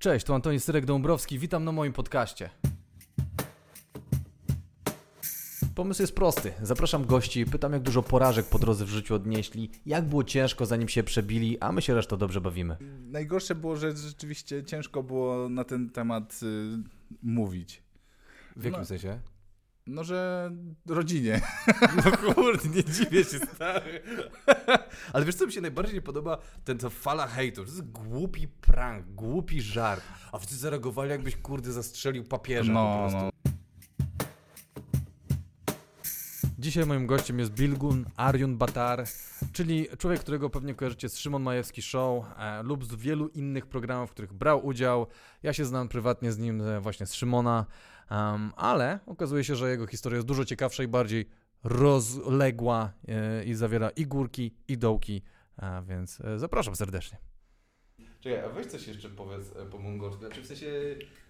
Cześć, tu Antoni Syrek-Dąbrowski, witam na moim podcaście. Pomysł jest prosty. Zapraszam gości, pytam jak dużo porażek po drodze w życiu odnieśli, jak było ciężko zanim się przebili, a my się resztą dobrze bawimy. Najgorsze było, że rzeczywiście ciężko było na ten temat y, mówić. W jakim No. sensie? No, że rodzinie. No kurde, nie dziwię się, stary. Ale wiesz co mi się najbardziej nie podoba? Ten to fala hejtu. To jest głupi prank, głupi żart. A wszyscy zareagowali jakbyś kurde zastrzelił papieża No, po prostu. no. Dzisiaj moim gościem jest Bilgun Arjun Batar, czyli człowiek, którego pewnie kojarzycie z Szymon Majewski Show e, lub z wielu innych programów, w których brał udział. Ja się znam prywatnie z nim e, właśnie z Szymona, em, ale okazuje się, że jego historia jest dużo ciekawsza i bardziej rozległa e, i zawiera i górki, i dołki, a więc e, zapraszam serdecznie. Czekaj, a weź coś jeszcze powiedz e, po mongolsku, znaczy w sensie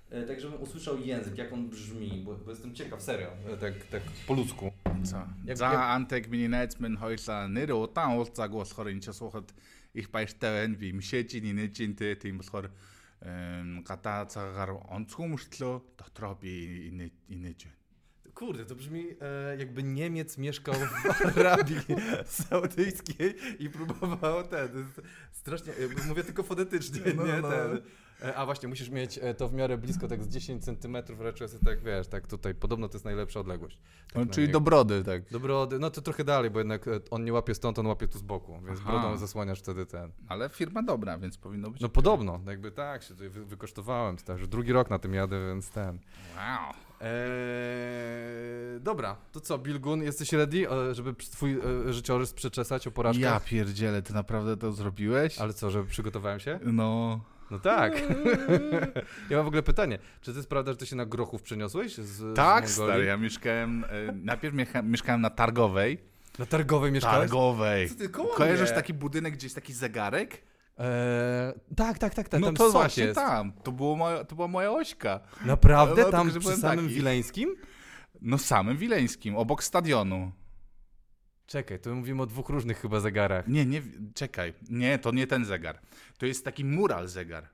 e, tak, żebym usłyszał język, jak on brzmi, bo, bo jestem ciekaw, serio, e, tak, tak po ludzku. Co? Jak- За jak- антек миний найз минь хоёлаа нэр удаан уулзаагүй болохоор энэ ч суухад их баяртай байна. Би мишээжийн инээжинтэй тийм болохоор эм, гадаа цагаагаар онцгой мөртлөө дотроо би инээ инээж байна. Kurde, to brzmi e, jakby Niemiec mieszkał w Arabii Saudyjskiej i próbował ten. to jest Strasznie, jakby mówię tylko fonetycznie, No, nie no. ten. E, A właśnie, musisz mieć e, to w miarę blisko, tak z 10 centymetrów raczej jest tak, wiesz, tak tutaj, podobno to jest najlepsza odległość. Tak No, czyli do brody, tak. Dobrody, no to trochę dalej, bo jednak e, on nie łapie stąd, on łapie tu z boku, więc Aha. brodą zasłaniasz wtedy ten. Ale firma dobra, więc powinno być. No podobno, jakby tak, się tutaj wy, wykosztowałem, to tak, że drugi rok na tym jadę, więc ten. Wow. Eee, dobra, to co, Bilgun, jesteś ready, żeby twój życiorys przeczesać o porażkach? Ja pierdzielę, ty naprawdę to zrobiłeś? Ale co, że przygotowałem się? No. No tak. ja mam w ogóle pytanie, czy to jest prawda, że ty się na grochów przeniosłeś z Tak, z stary, ja mieszkałem, e, najpierw miecha, mieszkałem na Targowej. Na Targowej mieszkałeś? Targowej. Co ty, koło Kojarzysz mnie? taki budynek, gdzie jest taki zegarek? Eee, tak, tak, tak, tak, no tam to właśnie jest. tam. To, było moja, to była moja ośka. Naprawdę? No, tam tylko, że przy byłem samym taki. Wileńskim? No samym Wileńskim, obok stadionu. Czekaj, to mówimy o dwóch różnych chyba zegarach. Nie, nie, czekaj. Nie, to nie ten zegar. To jest taki mural zegar.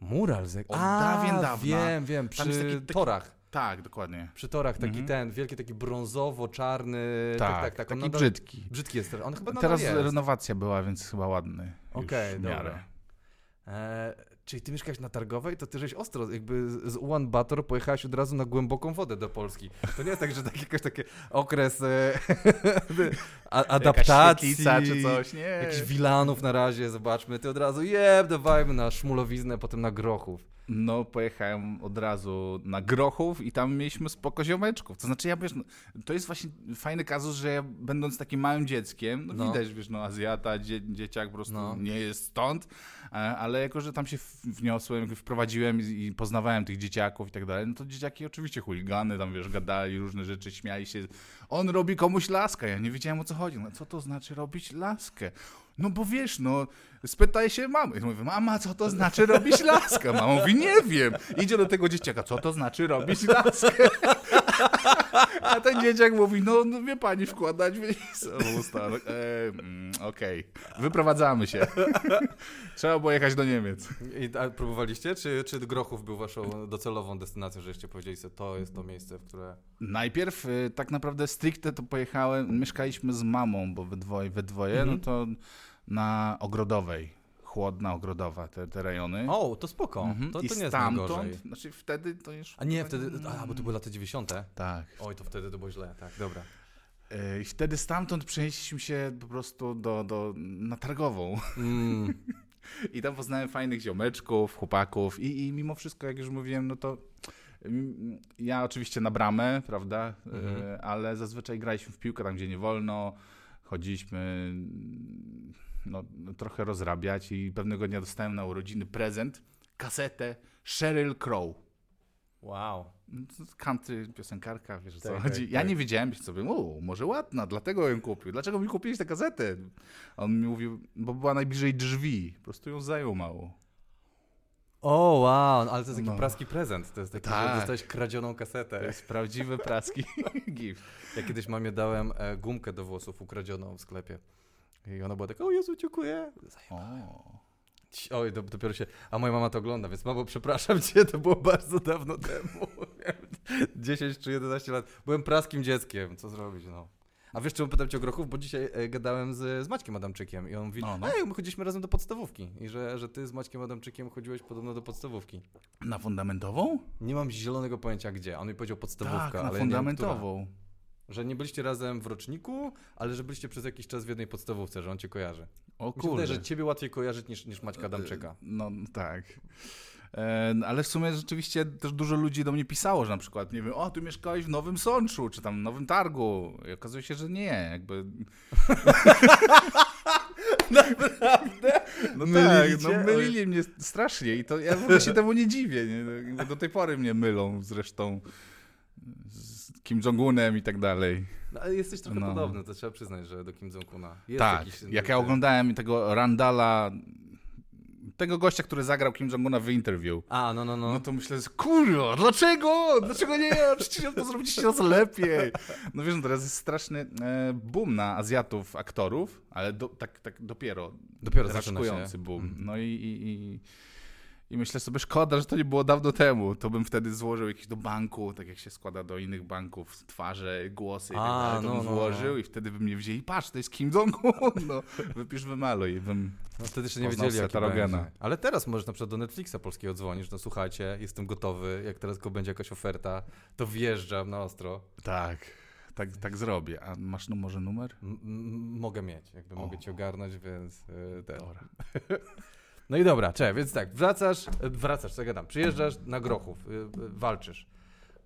Mural zegar. Od A, dawien dawna. wiem, wiem, przy taki- taki- torach. Tak, dokładnie. Przy torach taki Mhm. ten, wielki taki brązowo-czarny. Tak, tak, tak. on taki nadal- brzydki. Brzydki jest. On chyba Teraz jest. renowacja była, więc chyba ładny. Okej, miarę. dobra. E, czyli ty mieszkałeś na Targowej, to ty żeś ostro, jakby z- Ulan Bator pojechałeś od razu na głęboką wodę do Polski. To nie jest tak, że taki jakoś taki okres e, adaptacji. czy coś, nie. Jakichś wilanów na razie, zobaczmy. Ty od razu, jeb, dawajmy na szmulowiznę, potem na grochów. No, pojechałem od razu na Grochów i tam mieliśmy spoko ziomeczków. To znaczy, ja wiesz, no, to jest właśnie fajny kazus, że ja będąc takim małym dzieckiem, no, No. widać, wiesz, no Azjata, dzie, dzieciak po prostu No. nie jest stąd, e, ale jako, że tam się wniosłem, wprowadziłem i, i poznawałem tych dzieciaków i tak dalej, no to dzieciaki oczywiście chuligany, tam wiesz, gadali różne rzeczy, śmiali się. On robi komuś laskę, ja nie wiedziałem o co chodzi. No, co to znaczy robić laskę? No bo wiesz, no, spytaj się mamy. Ja mówię, mama, co to znaczy robić laskę? Mama mówi, nie wiem. Idzie do tego dzieciaka, co to znaczy robić laskę? A ten dzieciak mówi, no, no wie pani wkładać w usta. E, mm, Okej, wyprowadzamy się. Trzeba było jechać do Niemiec. I, a próbowaliście? Czy, czy Grochów był waszą docelową destynacją, żeście powiedzieli sobie, to jest to miejsce, w które... Najpierw y, tak naprawdę stricte to pojechałem, mieszkaliśmy z mamą, bo we dwoje, we dwoje Mhm. no to na Ogrodowej. Chłodna Ogrodowa, te, te rejony. O, to spoko. Mhm. To, I to nie jest stamtąd, najgorzej. znaczy wtedy to już... A nie, wtedy, a, bo to były lata 90. Tak. Oj, to wtedy to było źle, tak, dobra. Y, I wtedy stamtąd przenieśliśmy się po prostu do, do, na Targową. Mm. I tam poznałem fajnych ziomeczków, chłopaków i, i mimo wszystko, jak już mówiłem, no to mm, ja oczywiście na bramę, prawda, Mhm. Y, ale zazwyczaj graliśmy w piłkę tam, gdzie nie wolno, chodziliśmy no, no, trochę rozrabiać i pewnego dnia dostałem na urodziny prezent, kasetę Sheryl Crow. Wow. No, Country, piosenkarka, wiesz o co Tak, chodzi. tak, ja tak. nie wiedziałem sobie, o, może ładna, dlatego ją kupił. Dlaczego mi kupiłeś tę kasetę? On mi mówił, bo była najbliżej drzwi, po prostu ją zajął mało. O, wow, ale to jest taki No. praski prezent. To jest taki, Tak. że dostałeś kradzioną kasetę. To jest prawdziwy praski gift. Ja kiedyś mamie dałem e, gumkę do włosów ukradzioną w sklepie. I ona była taka, o Jezu, dziękuję. Ci- Oj, do, dopiero się. A moja mama to ogląda, więc mamo, przepraszam cię, to było bardzo dawno temu. Miałem 10 czy 11 lat. Byłem praskim dzieckiem, co zrobić, no. A wiesz, czemu pytam cię o grochów? Bo dzisiaj e, gadałem z, z Maćkiem Adamczykiem i on mówi, No, no. ej, my chodziliśmy razem do podstawówki i że, że ty z Maćkiem Adamczykiem chodziłeś podobno do podstawówki. Na fundamentową? Nie mam zielonego pojęcia gdzie. On mi powiedział podstawówka, Tak, na ale ja nie wiem, która. Że nie byliście razem w roczniku, ale że byliście przez jakiś czas w jednej podstawówce, że on cię kojarzy. O kurde. wydaje, że ciebie łatwiej kojarzyć niż, niż Maćka Adamczyka. No tak. E, ale w sumie rzeczywiście też dużo ludzi do mnie pisało, że na przykład, nie wiem, o, ty mieszkałeś w Nowym Sączu, czy tam w Nowym Targu. I okazuje się, że nie, jakby... Naprawdę? No Mylicie? tak, no mylili mnie strasznie i to ja w ogóle się temu nie dziwię. Nie? No, Do tej pory mnie mylą zresztą z Kim Jong-unem i tak dalej. No, ale jesteś trochę No. podobny, to trzeba przyznać, że do Kim Jong-una. Tak, jakiś- jak ja oglądałem tego Randala, tego gościa, który zagrał Kim Jong-una w interview, A, no, no, no. No to myślę, że kurwa, dlaczego? Dlaczego nie? Przecież to zrobić coraz lepiej. No wiesz, no teraz jest straszny e, boom na Azjatów aktorów, ale do, tak, tak dopiero. Dopiero zaczyna się. boom. Mhm. No i, i, i, i myślę sobie, szkoda, że to nie było dawno temu. To bym wtedy złożył jakiś do banku, tak jak się składa do innych banków, twarze, głosy i tak dalej. No, bym no, włożył no. i wtedy by mnie wzięli, patrz, to jest Kim Jong-un. No, wypisz, wymaluj. I bym... no wtedy jeszcze nie wiedzieli, będzie. Ale teraz możesz na przykład do Netflixa polskiego dzwonić, no słuchajcie, jestem gotowy, jak teraz tylko będzie jakaś oferta, to wjeżdżam na ostro. Tak, tak, tak zrobię. A masz no, może numer? M- mogę mieć, jakby O. mogę ci ogarnąć, więc yy, ten. No i dobra, czekaj, więc tak, wracasz, e, wracasz, co ja gadam, przyjeżdżasz na Grochów, y, y, walczysz.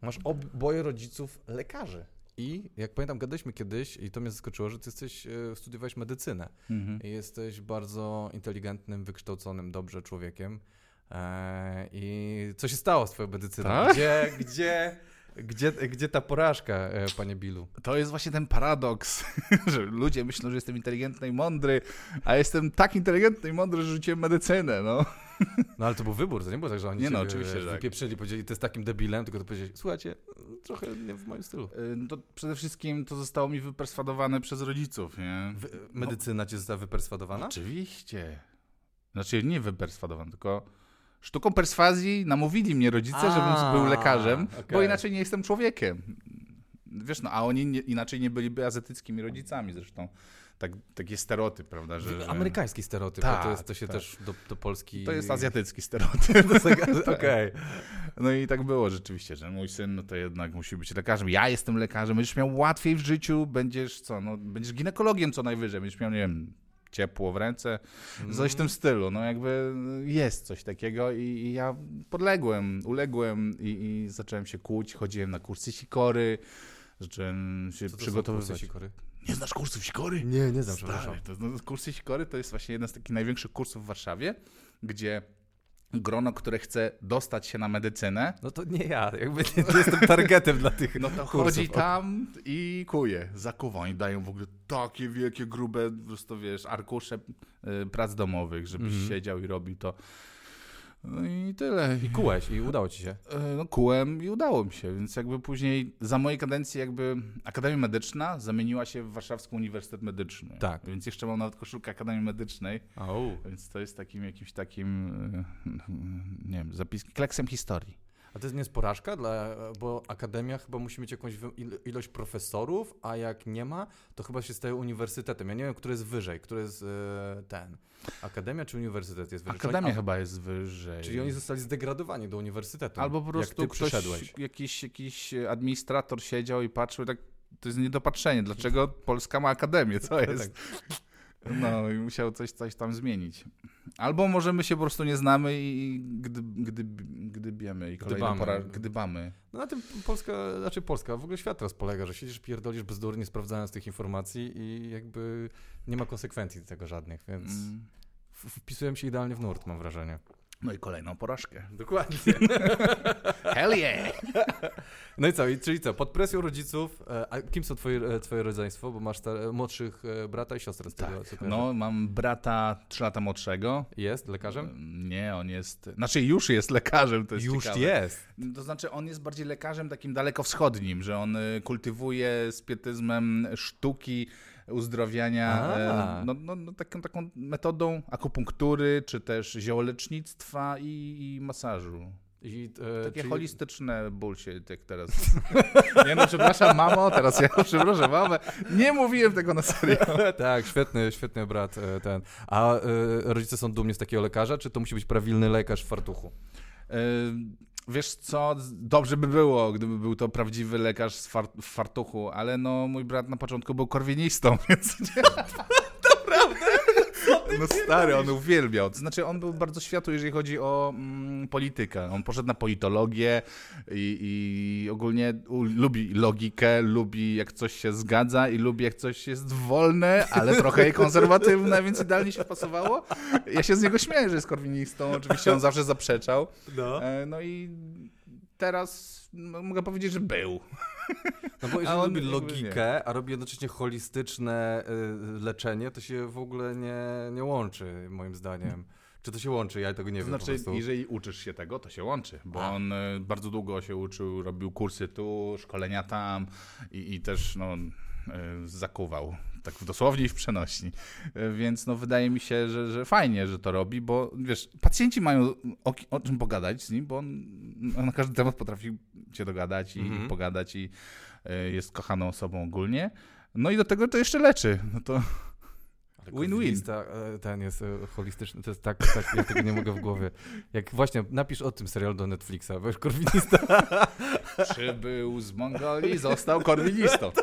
Masz oboje rodziców lekarzy. I jak pamiętam, gadaliśmy kiedyś i to mnie zaskoczyło, że ty jesteś, e, studiowałeś medycynę. Mhm. I jesteś bardzo inteligentnym, wykształconym dobrze człowiekiem. E, I co się stało z twoją medycyną? Tak? Gdzie, gdzie, gdzie, gdzie ta porażka, e, panie Bilu? To jest właśnie ten paradoks, że ludzie myślą, że jestem inteligentny i mądry, a jestem tak inteligentny i mądry, że rzuciłem medycynę, no. No ale to był wybór, to nie było tak, że oni Nie no, oczywiście, tak. wypieprzyli, powiedzieli, ty jest takim debilem, tylko to powiedzieli, słuchajcie, trochę nie w moim stylu. Y, no To przede wszystkim to zostało mi wyperswadowane przez rodziców, nie? Wy, medycyna cię została wyperswadowana? Oczywiście. Znaczy nie wyperswadowane, tylko sztuką perswazji namówili mnie rodzice, żebym A, był lekarzem, bo okej. inaczej nie jestem człowiekiem. Wiesz, no, a oni nie, inaczej nie byliby azjatyckimi rodzicami zresztą. Tak, taki stereotyp, prawda, że... że... Amerykański stereotyp, Tak, to, jest, to się tak. też do, do Polski... To jest azjatycki stereotyp. Okej. No i tak było rzeczywiście, że mój syn no to jednak musi być lekarzem. Ja jestem lekarzem, będziesz miał łatwiej w życiu, będziesz co, no będziesz ginekologiem co najwyżej, będziesz miał, nie wiem, ciepło w ręce, coś w tym stylu. No jakby jest coś takiego i, i ja podległem, uległem i, i zacząłem się kłuć, chodziłem na kursy sikory, zacząłem się Co to są przygotowywać. kursy sikory? Nie znasz kursów sikory? Nie, nie znam, Stary, przepraszam. to, no, kursy Sikory to jest właśnie jeden z takich największych kursów w Warszawie, gdzie grono, które chce dostać się na medycynę, No to nie ja, jakby nie, nie jestem targetem dla tych no to kursów. chodzi tam i kuje. Zakuwa. Oni dają w ogóle takie wielkie, grube, po prostu wiesz, arkusze y, prac domowych, żebyś Mhm. siedział i robił to. No i tyle. I kułeś i udało ci się. E, No, kułem i udało mi się, więc jakby później za mojej kadencji jakby Akademia Medyczna zamieniła się w Warszawski Uniwersytet Medyczny. Tak. Więc jeszcze mam nawet koszulkę Akademii Medycznej. Au. Więc to jest takim jakimś takim, e, nie wiem, zapiskiem, kleksem historii. A to jest nie jest porażka, dla, bo akademia chyba musi mieć jakąś ilość profesorów, a jak nie ma, to chyba się staje uniwersytetem. Ja nie wiem, który jest wyżej, który jest e, ten. Akademia czy uniwersytet jest wyżej? Akademia oni, chyba jest wyżej. Czyli oni zostali zdegradowani do uniwersytetu. Albo po prostu jak ty ktoś, przyszedłeś. jakiś, jakiś administrator siedział i patrzył, tak, to jest niedopatrzenie. Dlaczego Polska ma akademię? Co jest? No i musiał coś, coś tam zmienić. Albo może my się po prostu nie znamy i gdy, gdy, gdybiemy i kolejna Gdybamy. pora, gdybamy. No na tym Polska, znaczy Polska, w ogóle świat teraz polega, że siedzisz, pierdolisz bezdurnie, sprawdzając tych informacji i jakby nie ma konsekwencji do tego żadnych, więc Mm. wpisuję się idealnie w nurt, mam wrażenie. No i kolejną porażkę. Dokładnie. Hell yeah! No i co, i, czyli co, pod presją rodziców, e, a kim są twoje, e, twoje rodzeństwo, bo masz młodszych e, brata i siostrę z tego, kojarzę. No, mam brata 3 lata młodszego. Jest lekarzem? Nie, on jest. Znaczy, już jest lekarzem, to jest Już ciekawe. jest. To znaczy, on jest bardziej lekarzem takim dalekowschodnim, że on kultywuje z pietyzmem sztuki uzdrowienia A. e, no, no, no, taką, taką metodą akupunktury, czy też ziołolecznictwa i, i masażu. I, e, Takie czyli- holistyczne bullshit, jak teraz. Nie no, przepraszam, mamo, teraz ja przepraszam, mamę. Nie mówiłem tego na serio. tak, świetny, świetny brat e, ten. A e, rodzice są dumni z takiego lekarza, czy to musi być prawilny lekarz w fartuchu? E, Wiesz co, dobrze by było, gdyby był to prawdziwy lekarz w fartuchu, ale no mój brat na początku był korwinistą, więc nie. No stary, on uwielbiał. To znaczy on był bardzo światły, jeżeli chodzi o mm, politykę. On poszedł na politologię i, i ogólnie u, lubi logikę, lubi jak coś się zgadza i lubi jak coś jest wolne, ale trochę konserwatywne, więc idealnie się pasowało. Ja się z niego śmieję, że jest korwinistą. Oczywiście on zawsze zaprzeczał. No. E, No i teraz no, mogę powiedzieć, że był. No bo A jeżeli jakby logikę, a robi jednocześnie holistyczne y, leczenie, to się w ogóle nie, nie łączy, moim zdaniem. Czy to się łączy? Ja tego nie To wiem znaczy, jeżeli uczysz się tego, to się łączy, bo A. on e, bardzo długo się uczył, robił kursy tu, szkolenia tam i, i też no, e, zakuwał. Tak w dosłownie i w przenośni. E, Więc no, wydaje mi się, że, że fajnie, że to robi, bo wiesz, pacjenci mają o, o czym pogadać z nim, bo on na każdy temat potrafi się dogadać i, Mhm. i pogadać i e, jest kochaną osobą ogólnie. No i do tego to jeszcze leczy. No to Win-win. e, Ten jest holistyczny, to jest tak, tak, ja tego nie mogę w głowie. Jak właśnie, napisz o tym serialu do Netflixa, wiesz, korwinista. przybył z Mongolii, został korwinistą.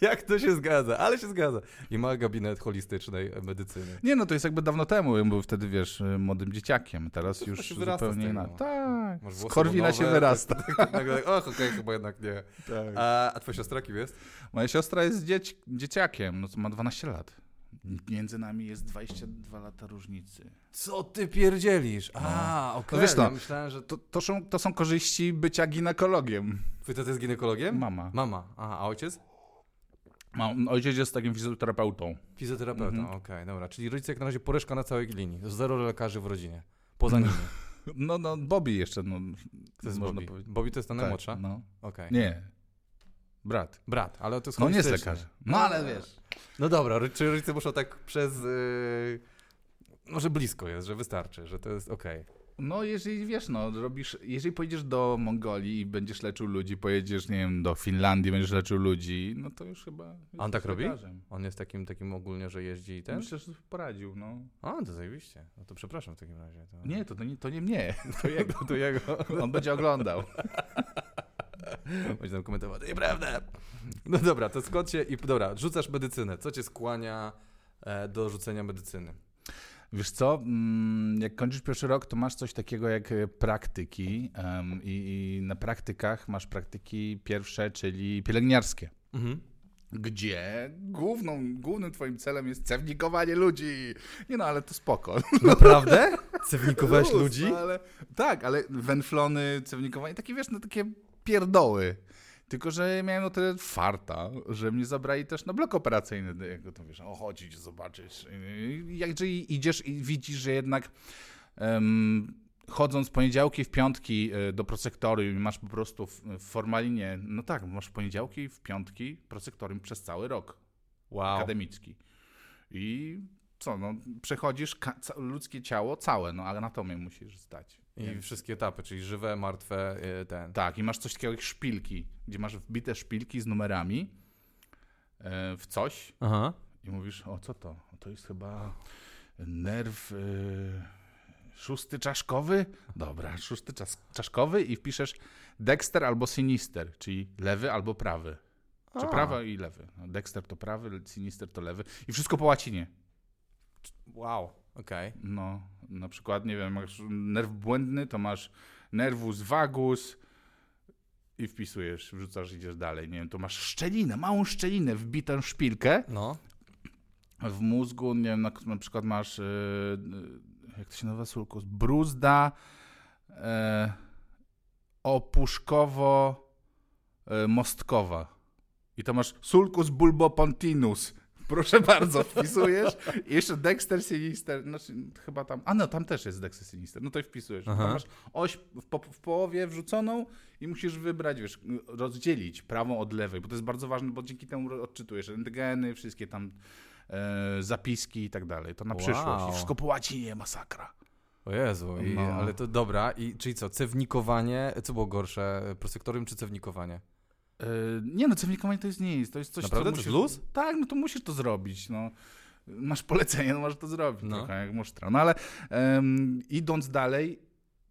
Jak to się zgadza, ale się zgadza. I ma gabinet holistycznej medycyny. Nie, no to jest jakby dawno temu. On był wtedy, wiesz, młodym dzieciakiem. Teraz To już zupełnie inaczej. Tak, Masz z Korwina się łonowe, wyrasta. Tak, tak, nagle tak, och, okej, chyba jednak nie. Tak. A, a twoja siostra kim jest? Moja siostra jest dzieci dzieciakiem, no to ma 12 lat. Między nami jest 22 lata różnicy. Co ty pierdzielisz? A, okej. No wiesz no, ja myślałem, że To, to, są, to są korzyści bycia ginekologiem. twój tata jest ginekologiem? Mama. Mama. Aha, a ojciec? Ma, ojciec jest takim fizjoterapeutą. Fizjoterapeuta, Mhm. okej, dobra. Czyli rodzice jak na razie poreszka na całej linii. Zero lekarzy w rodzinie. Poza nimi. No, no, Bobby jeszcze, no, To jest można Bobby. powiedzieć. Bobby to jest ta Tak, najmłodsza? no. Okej. Nie, brat. Brat, ale to jest No nie jest lekarz. No ale wiesz. No dobra, czy rodzice muszą tak przez... Yy... Może blisko jest, że wystarczy, że to jest okej. No, jeżeli wiesz, no, robisz, jeżeli pojedziesz do Mongolii i będziesz leczył ludzi, pojedziesz, nie wiem, do Finlandii, będziesz leczył ludzi, no to już chyba. A on tak robi? On jest takim, takim ogólnie, że jeździ i ten? Myślę, że poradził, no. A, to zajebiście. No to przepraszam w takim razie. To... Nie, to, to, nie, to nie mnie. to jego, to jego. On będzie oglądał. Będzie tam komentował, to nieprawda. No dobra, to skąd się... I dobra, rzucasz medycynę. Co cię skłania e, do rzucenia medycyny? Wiesz co, mm, jak kończysz pierwszy rok, to masz coś takiego jak e, praktyki em, i, i na praktykach masz praktyki pierwsze, czyli pielęgniarskie. Mhm. Gdzie główną, głównym twoim celem jest cewnikowanie ludzi. Nie no, ale to spoko. Naprawdę? Cewnikowałeś ludzi? no, Ale, tak, ale węflony, cewnikowanie, takie wiesz, no takie pierdoły. Tylko, że miałem o tyle farta, że mnie zabrali też na blok operacyjny, jak to wiesz, o chodzić, zobaczyć. I Jak jeżeli idziesz i widzisz, że jednak em, chodząc poniedziałki w piątki e, do prosektorium i masz po prostu w, w formalinie, no tak, masz poniedziałki w piątki prosektorium przez cały rok Wow. akademicki. I co, no, przechodzisz ludzkie ciało całe, no, anatomię musisz zdać. I Więc- wszystkie etapy, czyli żywe, martwe, e, ten. Tak, i masz coś takiego jak szpilki, gdzie masz wbite szpilki z numerami e, w coś Aha. i mówisz, o co to? To jest chyba nerw e, szósty czaszkowy? Dobra, szósty czas- czaszkowy i wpiszesz Dexter albo Sinister, czyli lewy albo prawy. Czy prawy i lewy. No, Dexter to prawy, Sinister to lewy. I wszystko po łacinie. Wow, okej. No, na przykład, nie wiem, masz nerw błędny, to masz nervus vagus i wpisujesz, wrzucasz, idziesz dalej. Nie wiem, to masz szczelinę, małą szczelinę, wbitą szpilkę No. w mózgu, nie wiem, na, na przykład masz, yy, jak to się nazywa, sulcus, bruzda yy, opuszkowo-mostkowa. I to masz sulcus bulbopontinus. Proszę bardzo, wpisujesz. I jeszcze Dexter Sinister, znaczy chyba tam, a no tam też jest Dexter Sinister, no to wpisujesz. Aha. Masz oś w, po, w połowie wrzuconą i musisz wybrać, wiesz, rozdzielić prawą od lewej, bo to jest bardzo ważne, bo dzięki temu odczytujesz rentgeny, wszystkie tam e, zapiski i tak dalej. To na Wow. przyszłość. I wszystko po łacinie, masakra. O Jezu, i, No. ale to dobra. I czyli co, cewnikowanie, co było gorsze, prosektorium czy cewnikowanie? E, nie no, cewnikowanie to jest nic, to jest coś, Naprawdę? co musisz... jest luz? Tak, no to musisz to zrobić, no. Masz polecenie, no możesz to zrobić, No. trochę jak musztra. No ale em, idąc dalej,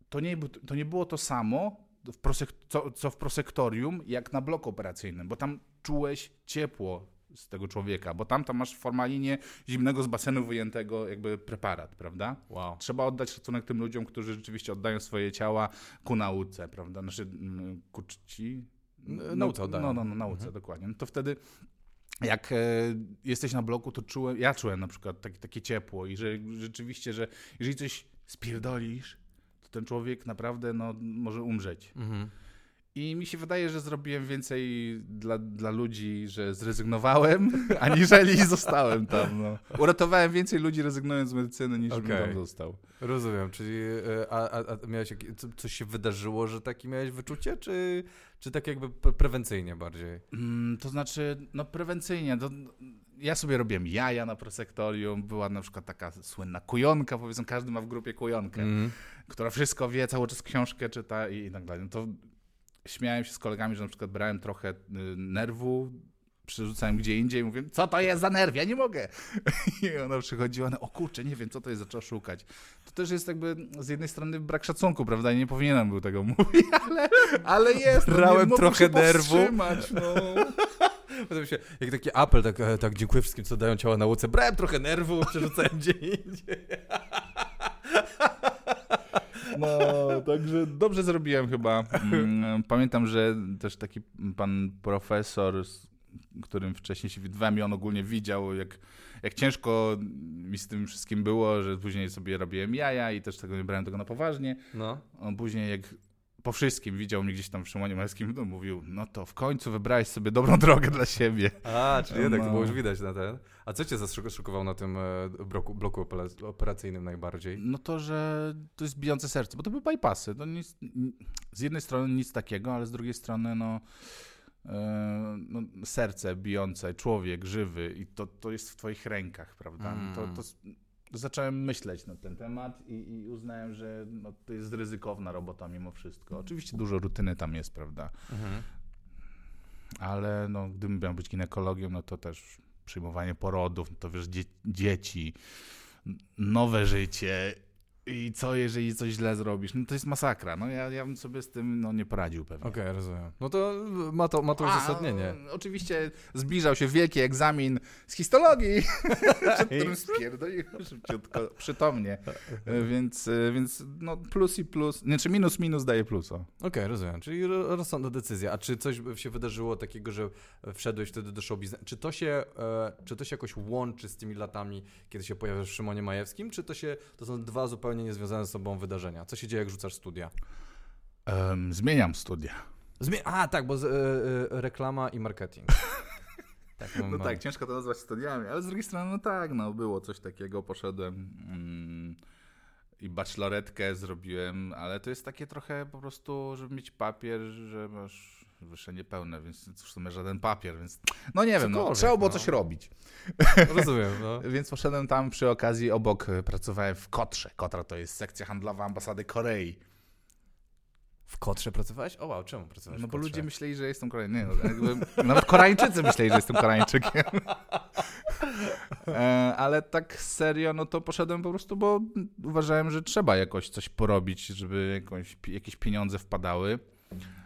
to nie, to nie było to samo, w prosek- co, co w prosektorium, jak na bloku operacyjnym, bo tam czułeś ciepło z tego człowieka, bo tam, tam masz w formalinie zimnego z basenu wyjętego jakby preparat, prawda? Wow. Trzeba oddać szacunek tym ludziom, którzy rzeczywiście oddają swoje ciała ku nauce, prawda? Znaczy, mm, ku czci? Nauce oddają. No, no, no nauce, Mhm. dokładnie. No to wtedy jak e, jesteś na bloku, to czułem, ja czułem na przykład takie, takie ciepło i że rzeczywiście, że jeżeli coś spierdolisz, to ten człowiek naprawdę no, może umrzeć. Mhm. I mi się wydaje, że zrobiłem więcej dla, dla ludzi, że zrezygnowałem, aniżeli zostałem tam. No. Uratowałem więcej ludzi rezygnując z medycyny, niż bym Okej. tam został. Rozumiem, czyli e, a, a, a miałeś coś się wydarzyło, że takie miałeś wyczucie, czy, czy tak jakby pre- prewencyjnie bardziej? Mm, to znaczy, no prewencyjnie, to, ja sobie robiłem jaja na prosektorium, była na przykład taka słynna kujonka, powiedzmy, każdy ma w grupie kujonkę, Mm. która wszystko wie, cały czas książkę czyta i, i tak dalej. No to śmiałem się z kolegami, że na przykład brałem trochę y, nerwu, przerzucałem gdzie indziej i mówię, co to jest za nerw, ja nie mogę. I ona przychodziła, no o kurczę, nie wiem, co to jest, zaczęła szukać. To też jest jakby z jednej strony brak szacunku, prawda, i nie powinienem był tego mówić, ale, ale jest. no, Brałem mogłem trochę nerwu. No. Potem się, jak taki apel, tak, e, tak dziękuję wszystkim, co dają ciała nauce. Brałem trochę nerwu, przerzucałem gdzie indziej. No, także dobrze zrobiłem chyba. Mm, Pamiętam, że też taki pan profesor, z którym wcześniej się widywałem i on ogólnie widział, jak, jak ciężko mi z tym wszystkim było, że później sobie robiłem jaja i też tego nie brałem tego na poważnie. No. On później jak po wszystkim widział mnie gdzieś tam w Szymonie Malskim, no mówił, no to w końcu wybrałeś sobie dobrą drogę dla siebie. A, czyli jednak to No. było już widać na ten. A co cię zaszokowało na tym e, bloku, bloku opera- operacyjnym najbardziej? No to, że to jest bijące serce, bo to były bypassy. To nic, z jednej strony nic takiego, ale z drugiej strony no, e, no serce bijące, człowiek żywy i to, to jest w twoich rękach, prawda? Mm. To, to, zacząłem myśleć na ten temat i, i uznałem, że no, to jest ryzykowna robota mimo wszystko. Oczywiście dużo rutyny tam jest, prawda? Mhm. Ale no, gdybym miał być ginekologiem, no to też przyjmowanie porodów, no to wiesz, dzie dzieci, nowe życie i co, jeżeli coś źle zrobisz? No to jest masakra. No ja, ja bym sobie z tym no, nie poradził pewnie. Okej, rozumiem. No to ma to, ma to A, uzasadnienie. Oczywiście zbliżał się wielki egzamin z histologii, przed którym spierdoliłem szybciutko, przytomnie. Więc, więc no plus i plus, znaczy minus minus daje plusa. Okej, rozumiem. Czyli ro- rozsądna decyzja. A czy coś się wydarzyło takiego, że wszedłeś wtedy do show biznesu? Czy to się, e, czy to się jakoś łączy z tymi latami, kiedy się pojawiasz w Szymonie Majewskim? Czy to się, to są dwa zupełnie niezwiązane ze sobą wydarzenia? Co się dzieje, jak rzucasz studia? Em, zmieniam studia. Zmie- A, tak, bo z, e, e, reklama i marketing. tak, No mam. tak, ciężko to nazwać studiami, ale z drugiej strony, no tak, no było coś takiego, poszedłem mm, i bacheloretkę zrobiłem, ale to jest takie trochę po prostu, żeby mieć papier, że masz wyższe niepełne, więc w sumie żaden papier, więc no nie wiem, no, trzeba było no. coś robić. Rozumiem, no. Więc poszedłem tam przy okazji, obok pracowałem w Kotrze. Kotra to jest sekcja handlowa ambasady Korei. W Kotrze pracowałeś? O wow, czemu pracowałeś No bo ludzie myśleli, że jestem Koreańczykiem. Nie, no, jakby, nawet Koreańczycy myśleli, że jestem Koreańczykiem. E, Ale tak serio, no to poszedłem po prostu, bo uważałem, że trzeba jakoś coś porobić, żeby jakoś, jakieś pieniądze wpadały.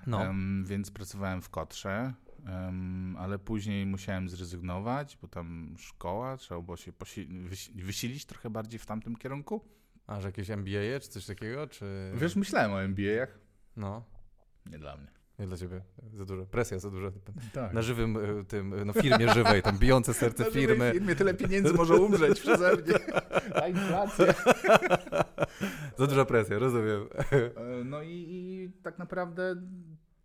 No. Em, więc pracowałem w Kotrze, em, ale później musiałem zrezygnować, bo tam szkoła, trzeba było się wysi- wysilić trochę bardziej w tamtym kierunku. A, że jakieś MBA czy coś takiego, czy... Wiesz, myślałem o MBA-ach. No, Nie dla mnie. nie dla ciebie. Za dużo, presja za duża. Tak. Na żywym e, tym, e, no firmie żywej, tam bijące serce Na firmy. firmie tyle pieniędzy może umrzeć przeze mnie. Ta inflacja. Za duża presja, rozumiem. E, No i, i tak naprawdę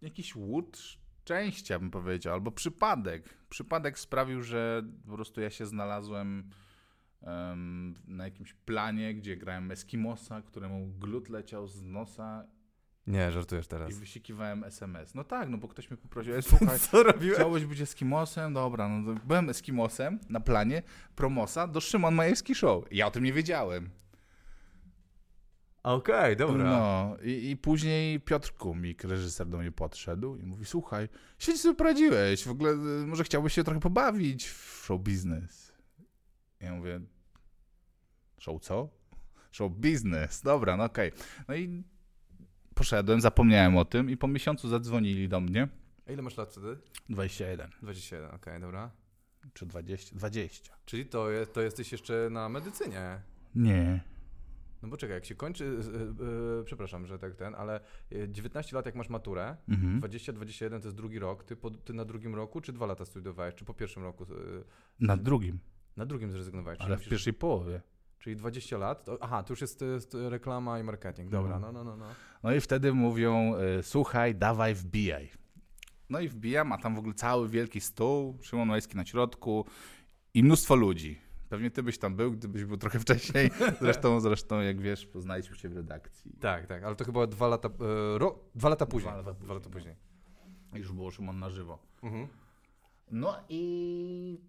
jakiś łód szczęścia, bym powiedział, albo przypadek. Przypadek sprawił, że po prostu ja się znalazłem em, na jakimś planie, gdzie grałem Eskimosa, któremu glut leciał z nosa Nie, żartujesz teraz. i wysikiwałem SMS. No tak, no bo ktoś mnie poprosił, "Ej, słuchaj, Co robiłeś? chciałbyś być Eskimosem? Dobra, no byłem Eskimosem na planie promosa do Szymon Majewski Show. Ja o tym nie wiedziałem. Okej, dobra. No i, i później Piotr Kumik, reżyser do mnie podszedł i mówi, słuchaj, świetnie sobie poradziłeś, w ogóle y, może chciałbyś się trochę pobawić w show biznes. Ja mówię, show co? Show biznes, dobra, no okej. No i poszedłem, zapomniałem o tym i po miesiącu zadzwonili do mnie. A ile masz lat wtedy? 21 21, okej, dobra. czy 20? 20. Czyli to, jest, to jesteś jeszcze na medycynie. Nie. No bo czekaj, jak się kończy, yy, przepraszam, że tak ten, ale yy, 19 lat jak masz maturę, Mhm. 20-21 to jest drugi rok, ty, po, ty na drugim roku, czy dwa lata studiowałeś, czy po pierwszym roku? Yy, Na drugim, na drugim zrezygnowałeś? ale w musisz- pierwszej połowie. Czyli 20 lat, to, aha, to już jest, jest reklama i marketing, dobra, no, no, no, no. No i wtedy mówią, słuchaj, dawaj, wbijaj. No i wbijam, a tam w ogóle cały wielki stół, Szymon Majski na środku i mnóstwo ludzi. Pewnie ty byś tam był, gdybyś był trochę wcześniej. Zresztą, zresztą jak wiesz, poznaliśmy się w redakcji. Tak, tak, ale to chyba dwa lata, yy, ro, dwa lata później. Dwa lata Dwa lata później. Już było Szymon na żywo. Mhm. No i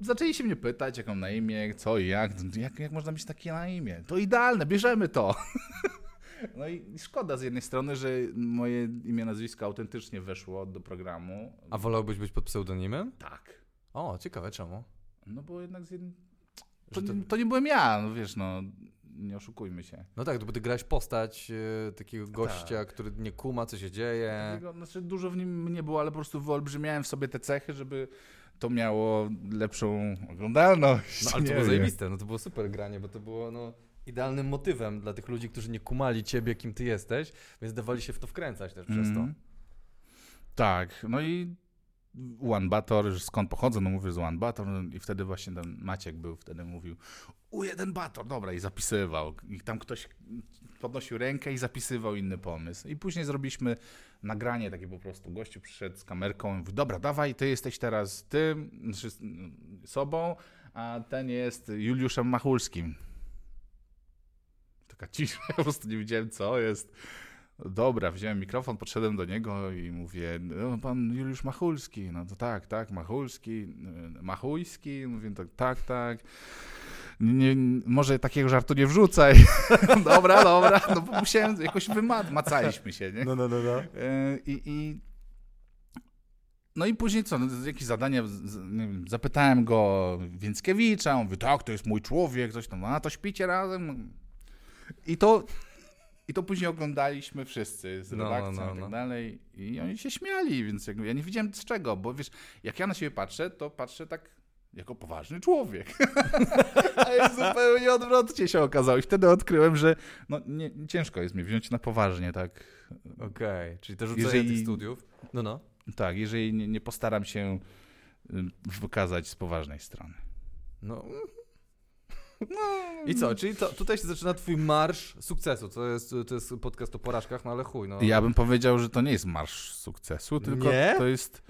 zaczęli się mnie pytać, jak mam na imię, co i jak, jak, jak można mieć takie na imię. To idealne, bierzemy to. No i szkoda z jednej strony, że moje imię, nazwisko autentycznie weszło do programu. A wolałbyś być pod pseudonimem? Tak. O, ciekawe, czemu? No bo jednak z jednym... To, to- to... nie byłem ja, no wiesz, no nie oszukujmy się. No tak, bo ty grałeś postać e, takiego gościa, który nie kuma, co się dzieje. Takiego, znaczy dużo w nim nie było, ale po prostu wyolbrzymiałem w sobie te cechy, żeby to miało lepszą oglądalność. No ale to Nie było wiem. zajebiste, no to było super granie, bo to było no, idealnym motywem dla tych ludzi, którzy nie kumali ciebie, kim ty jesteś, więc dawali się w to wkręcać też przez to. Mhm. Tak, no i One Bator, skąd pochodzę, no mówię z One Bator no i wtedy właśnie ten Maciek był, wtedy mówił u jeden Bator, dobra i zapisywał i tam ktoś podnosił rękę i zapisywał inny pomysł i później zrobiliśmy nagranie takie po prostu, gościu przyszedł z kamerką i mówi, dobra dawaj, ty jesteś teraz tym, znaczy sobą, a ten jest Juliuszem Machulskim. Taka cisza, ja po prostu nie wiedziałem co jest. Dobra, wziąłem mikrofon, podszedłem do niego i mówię, no, pan Juliusz Machulski. No to tak, tak, Machulski, y, Machujski. Mówię, tak, tak, tak. Nie, może takiego żartu nie wrzucaj. dobra, dobra. No bo musiałem, jakoś wymacaliśmy się, nie? No, no, no, no. E, I, i no i później co, no, jakieś zadania, z- z- nie wiem, zapytałem go Więckiewicza, on mówi, tak, to jest mój człowiek, coś tam, a to śpicie razem. I to, i to później oglądaliśmy wszyscy z No, no, redakcją no, i no. tak dalej i oni się śmiali, więc jakby ja nie wiedziałem z czego, bo wiesz, jak ja na siebie patrzę, to patrzę tak jako poważny człowiek. A jest zupełnie odwrotnie się okazało. I wtedy odkryłem, że no, nie, ciężko jest mnie wziąć na poważnie, tak Okej, czyli to rzucenie Jeżeli- tych studiów. No, no. tak, jeżeli nie, nie postaram się y, wykazać z poważnej strony. No. I co? Czyli to, tutaj się zaczyna twój marsz sukcesu. To jest, to jest podcast o porażkach, no ale chuj, no. Ja bym powiedział, że to nie jest marsz sukcesu, tylko Nie? to jest,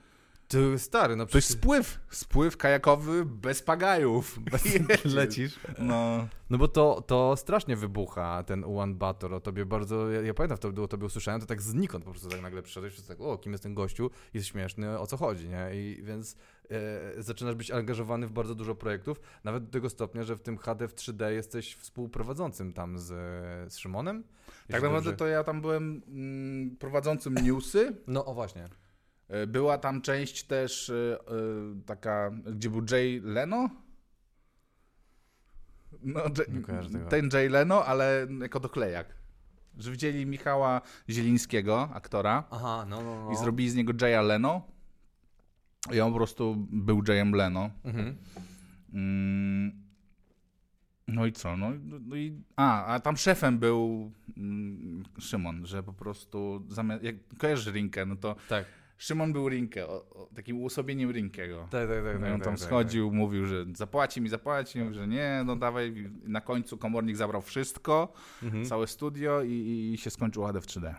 Ty stary, no to jest przecież spływ. Spływ kajakowy bez pagajów. Lecisz. No, No bo to, to strasznie wybucha ten One Bator o tobie bardzo, ja, ja pamiętam wtedy o tobie usłyszałem, to tak znikąd po prostu tak nagle przyszedłeś, wszyscy tak, o kim jest ten gościu, jest śmieszny, o co chodzi, nie? I więc e, zaczynasz być angażowany w bardzo dużo projektów, nawet do tego stopnia, że w tym HD w 3D jesteś współprowadzącym tam z, z Szymonem. tak naprawdę dobrze- to ja tam byłem mm, prowadzącym newsy. No o właśnie. E, Była tam część też e, e, taka, gdzie był Jay Leno. No, tego. ten Jay Leno, ale jako doklejak. Że widzieli Michała Zielińskiego, aktora, Aha, no, no, no. i zrobili z niego Jaya Leno. I on po prostu był Jayem Leno. Mhm. Mm, No i co? No, no i, a, a tam szefem był mm, Szymon, że po prostu zamiast, jak kojarzysz Rinkę, no to Tak, Szymon był Rinkę, o, o, takim uosobieniem Rinkiego. tak, tak. tak, No i tak on tam tak, schodził, mówił, że zapłaci mi, zapłaci, mówi, że nie, no dawaj. Na końcu komornik zabrał wszystko, Tak. Mhm. całe studio i, i się skończył HD w 3D.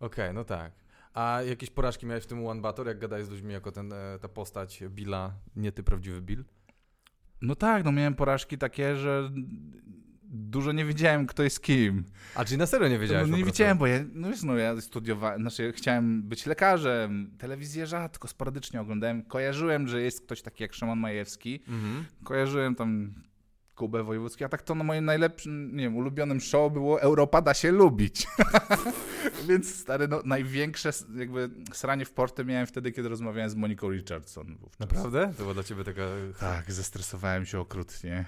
Okej, no tak. A jakieś porażki miałeś w tym One Bator, jak gadałeś z ludźmi jako ten, e, ta postać Billa, nie ty prawdziwy Bill? No tak, no miałem porażki takie, że dużo nie wiedziałem, kto jest kim. A czyli na serio nie wiedziałeś no, po nie wiedziałem, bo ja, no wiesz, no ja studiowałem, znaczy chciałem być lekarzem, telewizję rzadko, sporadycznie oglądałem, kojarzyłem, że jest ktoś taki jak Szymon Majewski, Mhm. kojarzyłem tam Kubę Wojewódzki, a tak to na moim najlepszym, nie wiem, ulubionym show było Europa da się lubić. Więc stary, no największe jakby sranie w porty miałem wtedy, kiedy rozmawiałem z Moniką Richardson wówczas. Naprawdę? To była dla ciebie taka... Tak, zestresowałem się okrutnie.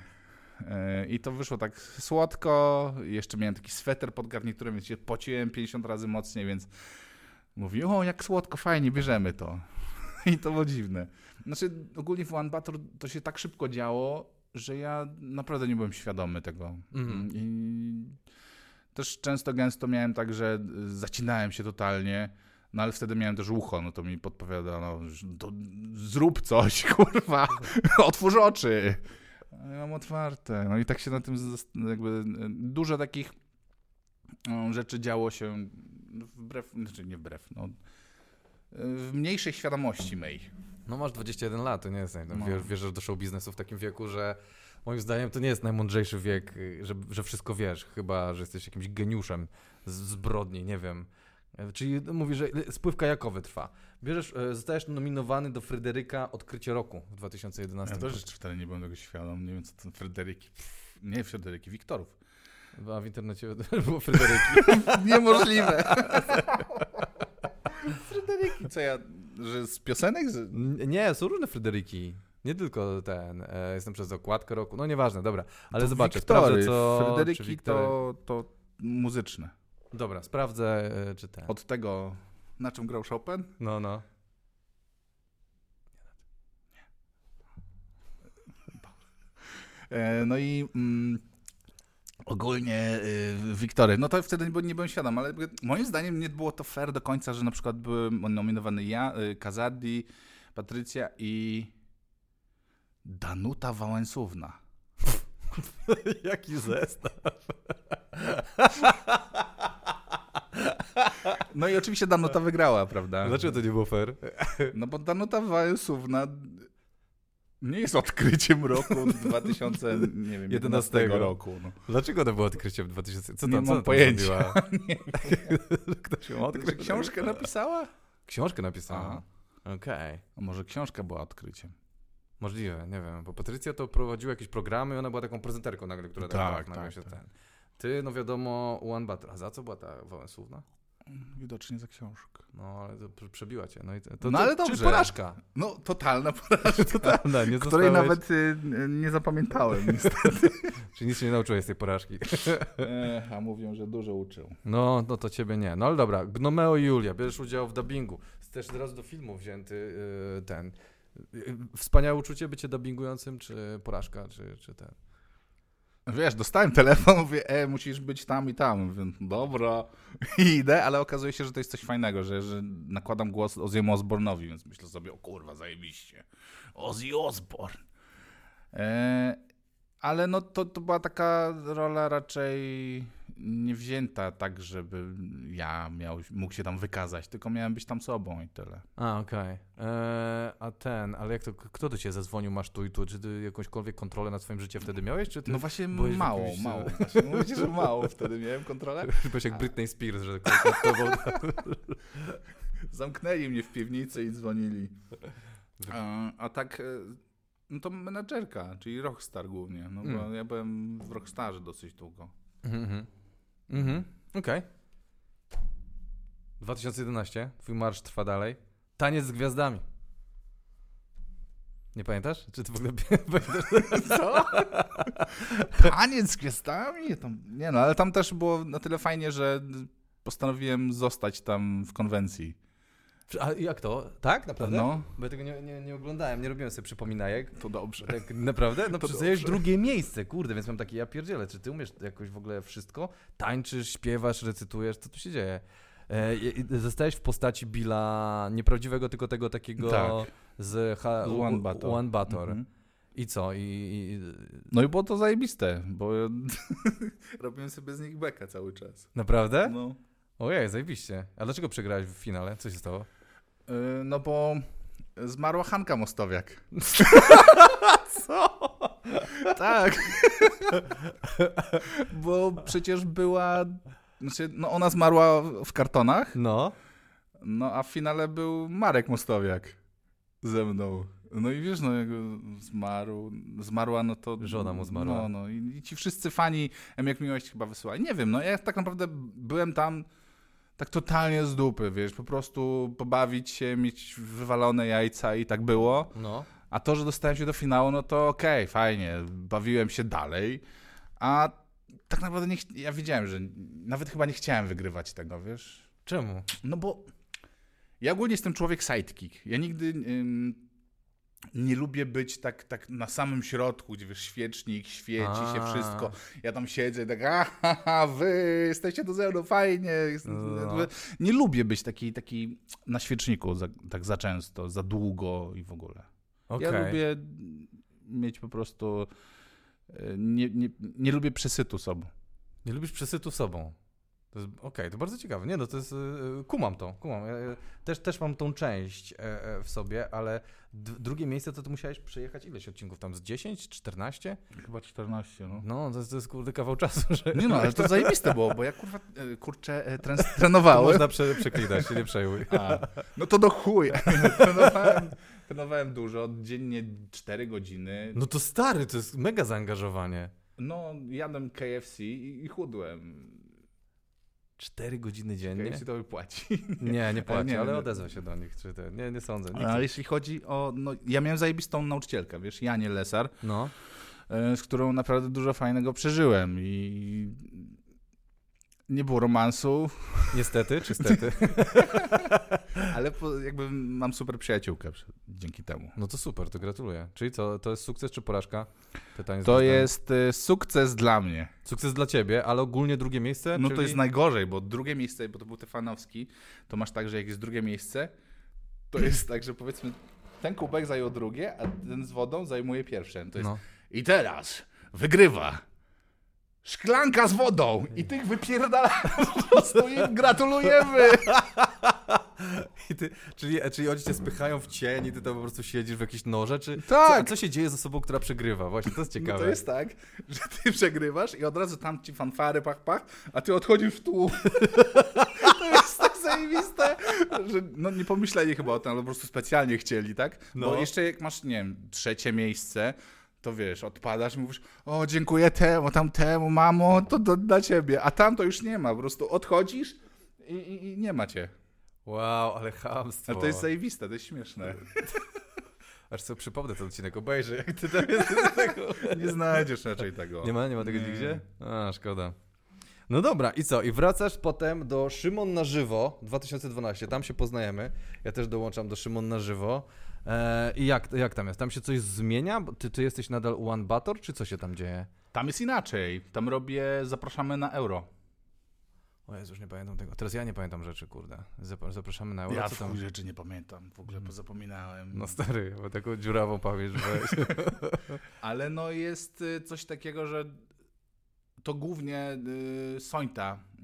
Yy, I to wyszło tak słodko. Jeszcze miałem taki sweter pod garniturem, więc się pociłem 50 razy mocniej, więc mówi, o jak słodko, fajnie, bierzemy to. I to było dziwne. Znaczy ogólnie w One Bator to się tak szybko działo, że ja naprawdę nie byłem świadomy tego. Mhm. I też często, gęsto miałem tak, że zacinałem się totalnie, no ale wtedy miałem też ucho, no to mi podpowiadano, to zrób coś, kurwa, otwórz oczy. Ja mam otwarte. No i tak się na tym jakby e, dużo takich rzeczy działo się wbrew, znaczy nie wbrew, no w mniejszej świadomości mej. No masz 21 lat, to nie jest... No. No. Wiesz, wierzysz do show biznesu w takim wieku, że moim zdaniem to nie jest najmądrzejszy wiek, y, że, że wszystko wiesz, chyba, że jesteś jakimś geniuszem z zbrodni, nie wiem. E, Czyli mówi, że spływ kajakowy trwa. Bierzesz, e, zostajesz nominowany do Fryderyka Odkrycie Roku w 2011. Ja też wtedy nie byłem tego świadom, nie wiem co to Fryderyki, Pff, nie Fryderyki, Wiktorów. A w internecie było Fryderyki. Niemożliwe. Fryderyki, co ja, że z piosenek? Nie, są różne Fryderyki. Nie tylko ten. E, jestem przez okładkę roku. No nieważne, dobra. Ale To zobaczę, Wiktory. sprawdzę co. Fryderyki to, to muzyczne. Dobra, sprawdzę e, czy ten. Od tego, na czym grał Chopin? No, no. E, no i mm, ogólnie y, Wiktory. No to wtedy nie, by- nie byłem świadom, ale moim zdaniem nie było to fair do końca, że na przykład byłem nominowany ja, y, Kazadi, Patrycja i Danuta Wałęsówna. Jaki zestaw. No i oczywiście Danuta wygrała, prawda? Dlaczego to nie było fair? No bo Danuta Wałęsówna nie jest odkryciem roku 2011 11 roku. No. Dlaczego to było odkrycie w 2000? Co Nie tam, co mam pojęcia. zrobiła? Ktoś ją odkrył? książkę napisała? Książkę napisała. Okej. A może książka była odkryciem? Możliwe, nie wiem, bo Patrycja to prowadziła jakieś programy i ona była taką prezenterką nagle, która Tak, tak, tak, się tak. ten. Ty, no wiadomo, One. A za co była ta Wałęsówna? Widocznie za książkę. No, ale to prze- przebiła cię. No, i to, to, No, ale to, dobrze. porażka. No, totalna porażka, Totalna, nie której zostałeś- nawet y, nie zapamiętałem niestety. Czyli nic się nie nauczyłeś z tej porażki. E, a mówią, że dużo uczył. No, no to ciebie nie. No ale dobra, Gnomeo i Julia, bierzesz udział w dubbingu. Też teraz do filmu wzięty yy, ten. Yy, Wspaniałe uczucie bycie dubbingującym, czy porażka, czy, czy ten. Wiesz, dostałem telefon, mówię, e, musisz być tam i tam. Mówię, dobra, i idę, ale okazuje się, że to jest coś fajnego, że, że nakładam głos Ozzy'emu Osborne'owi, więc myślę sobie, o kurwa, zajebiście. Ozzy Osbourne. E, ale no to, to była taka rola raczej nie wzięta tak, żeby ja miał, mógł się tam wykazać, tylko miałem być tam sobą i tyle. A, okej. Eee, A ten, ale jak to, kto do ciebie zadzwonił, masz tu i tu? Czy ty jakąśkolwiek kontrolę nad swoim życiem wtedy miałeś, czy ty No właśnie mało, jakimś- mało. Właśnie, mówicie, że mało wtedy miałem kontrolę. byłeś jak Britney Spears, że. Zamknęli mnie w piwnicy i dzwonili. A, a tak, e, no to menadżerka, czyli Rockstar głównie, no bo Mm. ja byłem w Rockstarze dosyć długo. Mhm. Mhm. Okej. 2011, twój marsz trwa dalej. Taniec z gwiazdami. Nie pamiętasz? Czy ty w ogóle pamiętasz? Co? Taniec z gwiazdami? Tam, nie no, ale tam też było na tyle fajnie, że postanowiłem zostać tam w konwencji. A jak to? Tak? Naprawdę? No, Bo ja tego nie, nie, nie oglądałem, nie robiłem sobie przypominajek. to dobrze. Tak naprawdę? No przecież drugie miejsce, kurde, więc mam takie, ja pierdzielę, czy ty umiesz jakoś w ogóle wszystko? Tańczysz, śpiewasz, recytujesz, co tu się dzieje? E, zostałeś w postaci Billa nieprawdziwego, tylko tego takiego Tak. z, ha, One Bator. One Bator. Mhm. I co? I, i, No i było to zajebiste, bo robiłem sobie z nich bekę cały czas. naprawdę? No. Ojej, zajebiście. A dlaczego przegrałeś w finale? Co się stało? Yy, no bo zmarła Hanka Mostowiak. Co? Tak. bo przecież była... Znaczy, no ona zmarła w kartonach, No. no a w finale był Marek Mostowiak ze mną. No i wiesz, no jak zmarł, zmarła, no to... Żona mu zmarła. No, no i, i ci wszyscy fani M jak Miłość chyba wysyłali. Nie wiem, no ja tak naprawdę byłem tam tak totalnie z dupy, wiesz, po prostu pobawić się, mieć wywalone jajca i tak było. No. A to, że dostałem się do finału, no to okej, fajnie, bawiłem się dalej, a tak naprawdę nie, ja wiedziałem, że nawet chyba nie chciałem wygrywać tego, wiesz. Czemu? No bo ja ogólnie jestem człowiek sidekick. Ja nigdy ym, nie lubię być tak, tak na samym środku, gdzie wiesz, świecznik, świeci się A. wszystko. Ja tam siedzę i tak, aha, wy jesteście tu ze mną, fajnie. No. Nie lubię być taki, taki na świeczniku za, tak za często, za długo i w ogóle. Okej. Ja lubię mieć po prostu, y, nie, nie, nie lubię przesytu sobą. Nie lubisz przesytu sobą. To jest, okej, to bardzo ciekawe. Nie no, to jest, y, kumam to, kumam. Ja, też, też mam tą część e, e, w sobie, ale drugie miejsce to ty musiałeś przejechać ileś odcinków tam, z 10, 14? Chyba 14, no. No, to jest, to jest kurde kawał czasu, że... Nie no, ale to zajebiste było, bo ja kurwa, e, kurczę, e, tren- To trenowałem. można prze, przeklinać, się nie przejmuj. A, no to do chuj. trenowałem, trenowałem dużo, dziennie 4 godziny. No to stary, to jest mega zaangażowanie. No, jadłem KFC i, i chudłem. 4 godziny dziennie? KFC to wypłaci. Nie, nie płaci, Nie, ale nie. odezwę się do nich. Czy te, nie, nie sądzę. Nikt Ale jeśli chodzi o, no, ja miałem zajebistą nauczycielkę, wiesz, Janie Lesar, No, e, z którą naprawdę dużo fajnego przeżyłem i nie było romansu, niestety czy stety? ale po, jakby mam super przyjaciółkę przy- dzięki temu. No to super, to gratuluję. Czyli co, to jest sukces czy porażka? Pytanie To jest e, sukces dla mnie. Sukces dla ciebie, ale ogólnie drugie miejsce? No czyli... to jest najgorzej, bo drugie miejsce, bo to był Tefanowski, to masz tak, że jak jest drugie miejsce, to jest tak, że powiedzmy ten kubek zajął drugie, a ten z wodą zajmuje pierwsze. To jest No. I teraz wygrywa szklanka z wodą i tych wypierdala po prostu i gratulujemy. I ty, czyli, czyli oni cię spychają w cień i ty tam po prostu siedzisz w jakiejś noże, czy... Tak. Co, co się dzieje z osobą, która przegrywa? Właśnie, to jest No ciekawe. to jest tak, że ty przegrywasz i od razu tam ci fanfary, pach, pach, a ty odchodzisz w tłum. To jest tak zajebiste, że no nie pomyśleli chyba o tym, ale po prostu specjalnie chcieli, tak? No. Bo jeszcze jak masz, nie wiem, trzecie miejsce, to wiesz, odpadasz i mówisz, o dziękuję temu, tamtemu, mamo, to, to dla ciebie, a tam to już nie ma, po prostu odchodzisz i, i, i nie ma cię. Wow, ale chamstwo. Ale to jest zajebiste, to jest śmieszne. Aż sobie przypomnę ten odcinek, obejrzę, jak ty tam jest tego. Nie znajdziesz raczej tego. Nie ma, nie ma tego Nie. nigdzie? A, szkoda. No dobra, i co? I wracasz potem do Szymon na żywo 2012, tam się poznajemy. Ja też dołączam do Szymon na żywo. E, I jak, jak tam jest? Tam się coś zmienia? Ty, ty jesteś nadal One Bator, czy co się tam dzieje? Tam jest inaczej. Tam robię, zapraszamy na euro. O Jezu, już nie pamiętam tego. Teraz ja nie pamiętam rzeczy, kurde. Zap- Zapraszamy na euro, Ja co tam? rzeczy nie pamiętam, w ogóle pozapominałem. No stary, bo taką dziurawą pamięć weź. Ale no jest y, coś takiego, że to głównie y, Sońta y,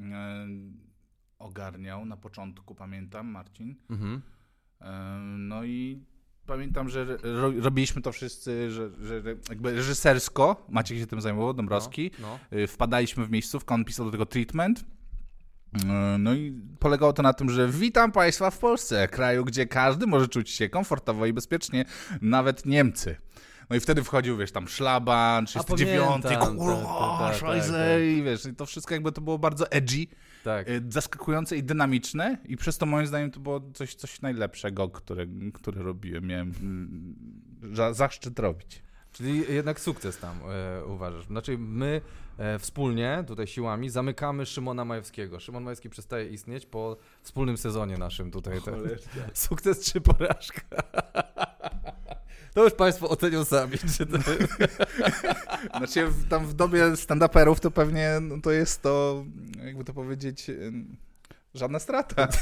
ogarniał na początku, pamiętam, Marcin. mhm. Y, no i pamiętam, że ro, robiliśmy to wszyscy, że, że jakby reżysersko, Maciek się tym zajmował, Dąbrowski. No. Y, Wpadaliśmy w miejscówkę, on pisał do tego treatment. Y, No i polegało to na tym, że witam Państwa w Polsce, kraju, gdzie każdy może czuć się komfortowo i bezpiecznie, nawet Niemcy. No i wtedy wchodził, wiesz, tam szlaban, 39, pamiętam, kurwa, tak, tak, szajse, tak, i wiesz, i to wszystko jakby to było bardzo edgy, Tak. y, zaskakujące i dynamiczne i przez to moim zdaniem to było coś, coś najlepszego, które, które robiłem, miałem mm, za- zaszczyt robić. Czyli jednak sukces tam e, uważasz. Znaczy my e, wspólnie, tutaj siłami, zamykamy Szymona Majewskiego. Szymon Majewski przestaje istnieć po wspólnym sezonie naszym tutaj. Te, sukces czy porażka? To już Państwo ocenią sami, czy to. Znaczy tam w dobie stand-uperów to pewnie no, to jest to, jakby to powiedzieć, ym, żadna strata.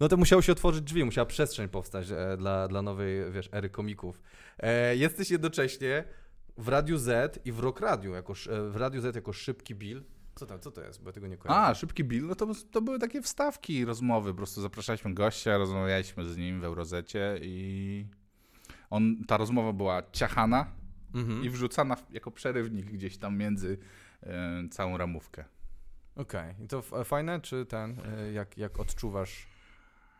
No to musiało się otworzyć drzwi, musiała przestrzeń powstać e, dla, dla nowej, wiesz, ery komików. E, jesteś jednocześnie w Radiu Z i w Rock Radio, jako, e, w Radiu Z jako Szybki Bill. Co, tam, co to jest? Bo ja tego nie kojarzę. A, szybki Bill, no to, to były takie wstawki, rozmowy. Po prostu zapraszaliśmy gościa, rozmawialiśmy z nim w Eurozecie i on, ta rozmowa była ciachana Mhm. i wrzucana jako przerywnik gdzieś tam między e, całą ramówkę. Okej. I to f- fajne, czy ten, y, jak, jak odczuwasz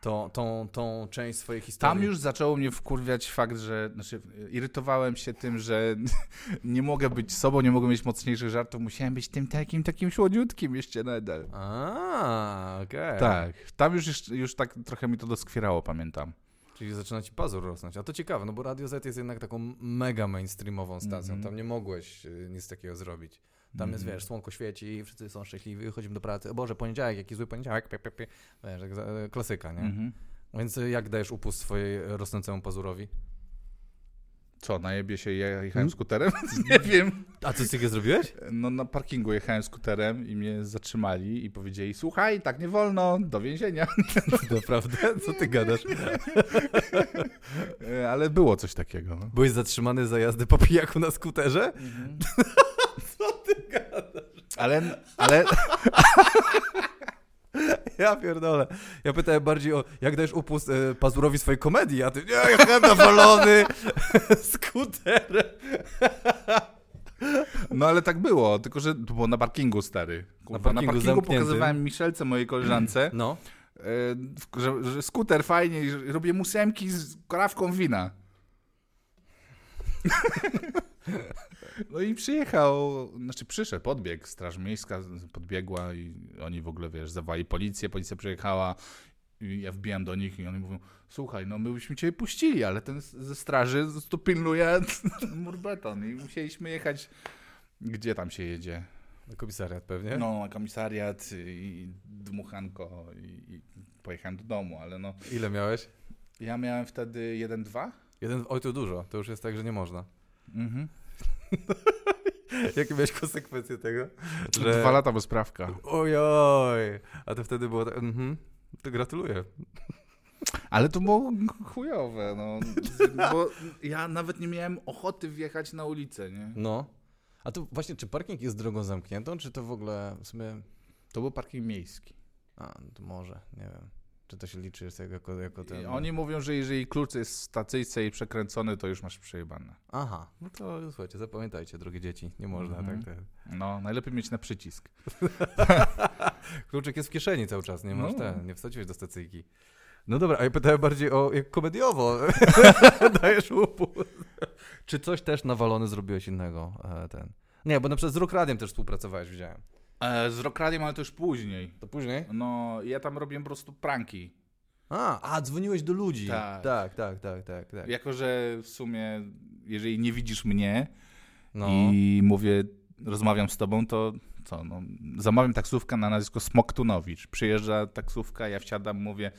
to, tą, tą część swojej historii? Tam już zaczęło mnie wkurwiać fakt, że znaczy, irytowałem się tym, że nie mogę być sobą, nie mogę mieć mocniejszych żartów, musiałem być tym takim, takim słodziutkim jeszcze nadal. A, okej. Tak, tam już, już, tak trochę mi to doskwierało, pamiętam. Czyli zaczyna ci pazur rosnąć. A to ciekawe, no bo Radio Z jest jednak taką mega mainstreamową stacją. Mhm. Tam nie mogłeś y, nic takiego zrobić. Tam jest, Mhm. wiesz, słonko świeci, wszyscy są szczęśliwi, chodzimy do pracy. O Boże, poniedziałek, jaki zły poniedziałek, pie, pie, pie. Wiesz, e, klasyka, nie? Mhm. Więc y, jak dajesz upust swojej e, rosnącemu pazurowi? Co, najebie się je- jechałem Hmm? skuterem? nie wiem. A co z tego zrobiłeś? No na parkingu jechałem skuterem i mnie zatrzymali i powiedzieli, słuchaj, tak nie wolno, do więzienia. Naprawdę? Co ty gadasz? E, Ale było coś takiego. No. Byłeś zatrzymany za jazdę po pijaku na skuterze? Co ty gadasz? Ale, ale Ja pierdolę. Ja pytałem bardziej o, jak dajesz upust e, pazurowi swojej komedii, a ty, nie, jechałem nawalony skuterem. No ale tak było, tylko że to było na parkingu stary. Kurwa, na parkingu parkingu, zamkniętym. pokazywałem Michelce, mojej koleżance, No. w- że, że skuter fajnie robię musemki z korawką wina. No i przyjechał, znaczy przyszedł, podbiegł, straż miejska podbiegła i oni w ogóle, wiesz, zawołali policję, policja przyjechała i ja wbijam do nich i oni mówią, słuchaj, no my byśmy cię puścili, ale ten ze straży tu pilnuje murbeton i musieliśmy jechać, gdzie tam się jedzie? Na komisariat pewnie. No, na komisariat i dmuchanko i, i pojechałem do domu, ale no, Ile miałeś? ja miałem wtedy 1-2. Jeden, oj to dużo, to już jest tak, że nie można. Mhm. Jakie miałeś konsekwencje tego? Dwa lata bez prawka. Ojoj, a to wtedy było tak, mhm, to gratuluję. Ale to było chujowe, no. Bo ja nawet nie miałem ochoty wjechać na ulicę, nie? No. A to właśnie, czy parking jest drogą zamkniętą, czy to w ogóle w sumie... To był parking miejski. A, no to może, nie wiem. Czy to się liczy jako, jako ten... I oni mówią, że jeżeli klucz jest w stacyjce i przekręcony, to już masz przejebane. Aha, no to słuchajcie, zapamiętajcie, drogie dzieci, nie można Mhm. tak, tak. No, najlepiej mieć na przycisk. Kluczyk jest w kieszeni cały czas, nie masz No. ten, nie wsadziłeś do stacyjki. No dobra, a ja pytałem bardziej o jak komediowo dajesz upust. Czy coś też nawalony zrobiłeś innego, e, ten? Nie, bo na przykład z Rock Radiem też współpracowałeś, widziałem. E, z Rockradiem, ale to już później. To później? No, ja tam robiłem po prostu pranki. A, a dzwoniłeś do ludzi. Tak. tak, tak, tak, tak. tak. Jako, że w sumie, jeżeli nie widzisz mnie No. i mówię, rozmawiam z tobą, to co, no, zamawiam taksówkę na nazwisko Smoktunowicz. Przyjeżdża taksówka, ja wsiadam, mówię,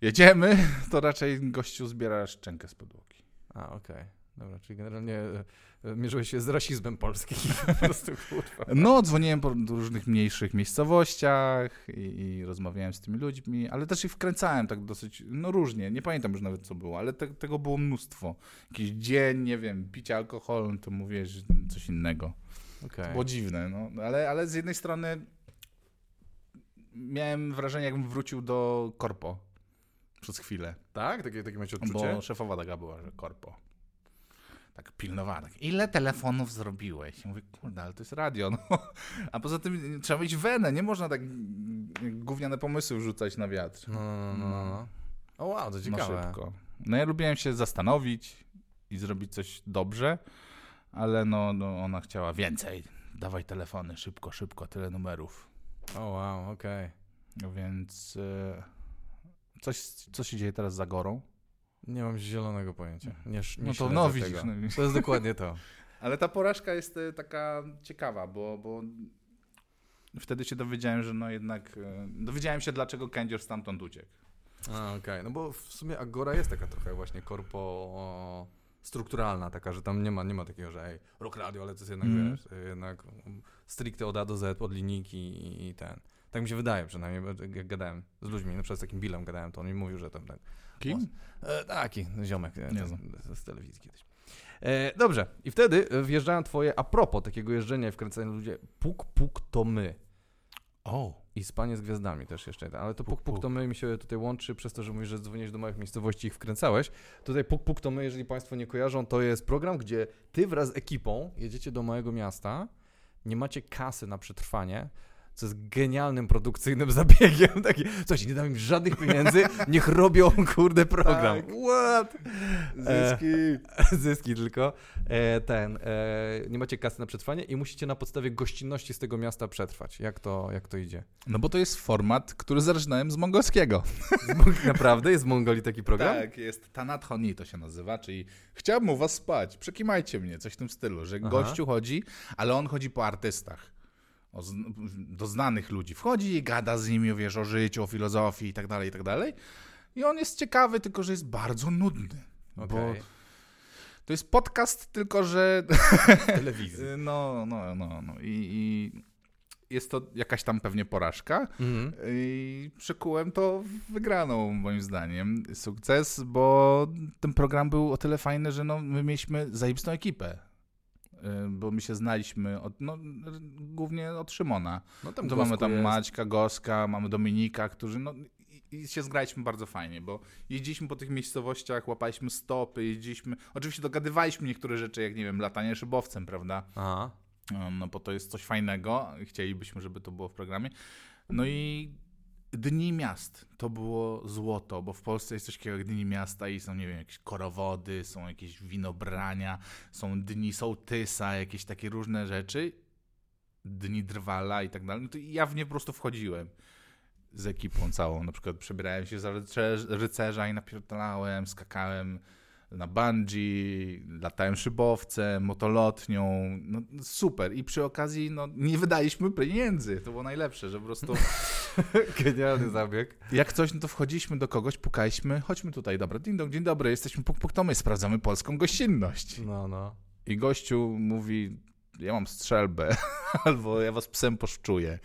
jedziemy, to raczej gościu zbiera szczękę z podłogi. A, okej. Dobra, czyli generalnie e, mierzyłeś się z rasizmem polskim. po prostu, kurwa. No, dzwoniłem po różnych mniejszych miejscowościach i, i rozmawiałem z tymi ludźmi, ale też ich wkręcałem tak dosyć, no różnie, nie pamiętam już nawet co było, ale te, tego było mnóstwo. Jakiś dzień, nie wiem, picia alkoholu, to mówię, że coś innego. Okej. Było dziwne, no, ale, ale z jednej strony miałem wrażenie, jakbym wrócił do korpo przez chwilę, Tak? Takie, takie macie odczucie? bo szefowa taka była, że korpo. Tak pilnowała, tak, ile telefonów zrobiłeś? Ja mówię, kurde, ale to jest radio, no. A poza tym trzeba mieć wenę, nie można tak mm, gówniane pomysły wrzucać na wiatr. No, no, no, no, no. O wow, to Na ciekawe. szybko. No ja lubiłem się zastanowić i zrobić coś dobrze, ale no, no ona chciała więcej. Dawaj telefony, szybko, szybko, tyle numerów. O wow, okej. No Więc e, coś, co się dzieje teraz za gorą? Nie mam zielonego pojęcia. Nie, nie No to no widzisz. No, To jest dokładnie to. Ale ta porażka jest e, taka ciekawa, bo, bo wtedy się dowiedziałem, że no jednak e, dowiedziałem się, dlaczego Kędzior stamtąd uciekł. A, okej. No bo w sumie Agora jest taka trochę właśnie korpo strukturalna, taka, że tam nie ma, nie ma takiego, że ej, rock radio, ale to jest jednak, Mhm. wiesz, jednak stricte od A do Z, od linijki i, i ten. Tak mi się wydaje przynajmniej, jak gadałem z ludźmi, na przykład z takim Billem gadałem, to on mi mówił, że tam tak. Kim? E, taki, ziomek, nie, Nie znam. z, z telewizji kiedyś. E, dobrze, i wtedy e, wjeżdżają twoje, a propos takiego jeżdżenia i wkręcania ludzie, puk, puk to my. O, I spanie z gwiazdami też jeszcze, ale to puk, Puk, puk to my mi się tutaj łączy przez to, że mówisz, że dzwonisz do małych miejscowości i ich wkręcałeś. Tutaj puk, puk to my, jeżeli państwo nie kojarzą, to jest program, gdzie ty wraz z ekipą jedziecie do małego miasta, nie macie kasy na przetrwanie, co jest genialnym produkcyjnym zabiegiem. Taki, słuchajcie, nie dam im żadnych pieniędzy, niech robią, kurde, program. Tak. What? zyski. Zyski tylko. E, ten, e, nie macie kasy na przetrwanie i musicie na podstawie gościnności z tego miasta przetrwać. Jak to, jak to idzie? No bo to jest format, który zaczynałem z mongolskiego. Z Naprawdę? Jest w Mongolii taki program? Tak, jest Tanat Honi to się nazywa, czyli chciałbym u was spać, przekimajcie mnie, coś w tym stylu, że Aha. gościu chodzi, ale on chodzi po artystach. Do znanych ludzi. Wchodzi i gada z nimi, wiesz, o życiu, o filozofii i tak dalej, i tak dalej. I on jest ciekawy, tylko że jest bardzo nudny. Bo Okej. to jest podcast, tylko że Telewizji. no, no, no, no. I, i jest to jakaś tam pewnie porażka. Mhm. I przekułem to wygraną, moim zdaniem, sukces, bo ten program był o tyle fajny, że no, my mieliśmy zajebistą ekipę. Y, Bo my się znaliśmy od, no, głównie od Szymona. No tam To mamy tam jest. Maćka, Goska, mamy Dominika, którzy no, i, się zgraliśmy bardzo fajnie, bo jeździliśmy po tych miejscowościach, łapaliśmy stopy, jeździliśmy, oczywiście dogadywaliśmy niektóre rzeczy, jak nie wiem, latanie szybowcem, prawda? Aha. No bo to jest coś fajnego. Chcielibyśmy, żeby to było w programie. No i Dni Miast to było złoto, bo w Polsce jest coś takiego jak Dni Miasta i są, nie wiem, jakieś korowody, są jakieś winobrania, są Dni Sołtysa, jakieś takie różne rzeczy. Dni Drwala i tak dalej. No to ja w nie po prostu wchodziłem z ekipą całą. Na przykład przebierałem się za rycerz, rycerza i napierdalałem, skakałem na bungee, latałem szybowcem, motolotnią, no super. I przy okazji no, nie wydaliśmy pieniędzy, to było najlepsze, że po prostu Genialny zabieg. jak coś, no to wchodziliśmy do kogoś, pukaliśmy, chodźmy tutaj, dobra, dzień dobry, dzień dobry, jesteśmy puk, puk, to my sprawdzamy polską gościnność. No, no. I gościu mówi, ja mam strzelbę, albo ja was psem poszczuję.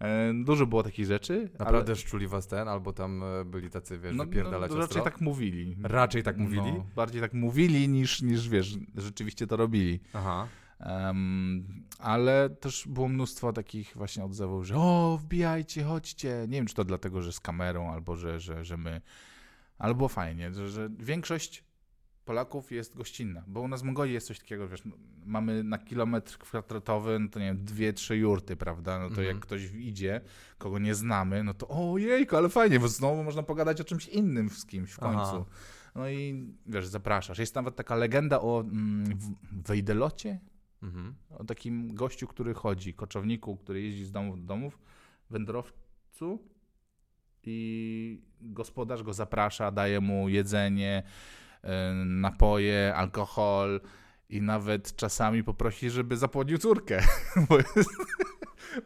E, Dużo było takich rzeczy. Naprawdę szczuli was ten, albo tam e, byli tacy, wiesz, no, wypierdalać no, ostro? raczej tak mówili. Raczej tak mówili? No, bardziej tak mówili niż, niż wiesz, rzeczywiście to robili. Aha. Em, ale też było mnóstwo takich właśnie odzewów, że o, wbijajcie, chodźcie. Nie wiem, czy to dlatego, że z kamerą, albo że, że, że my. Ale było fajnie, że, że większość Polaków jest gościnna, bo u nas w Mongolii jest coś takiego, wiesz, no, mamy na kilometr kwadratowy, no to nie wiem, dwie, trzy jurty, prawda? No to Mhm. jak ktoś idzie, kogo nie znamy, no to ojejku, ale fajnie, bo znowu można pogadać o czymś innym z kimś w końcu. Aha. No i wiesz, zapraszasz. Jest nawet taka legenda o mm, Wejdelocie, Mhm. o takim gościu, który chodzi, koczowniku, który jeździ z domów do domów, wędrowcu i gospodarz go zaprasza, daje mu jedzenie, napoje, alkohol i nawet czasami poprosi, żeby zapłodnił córkę, bo, jest,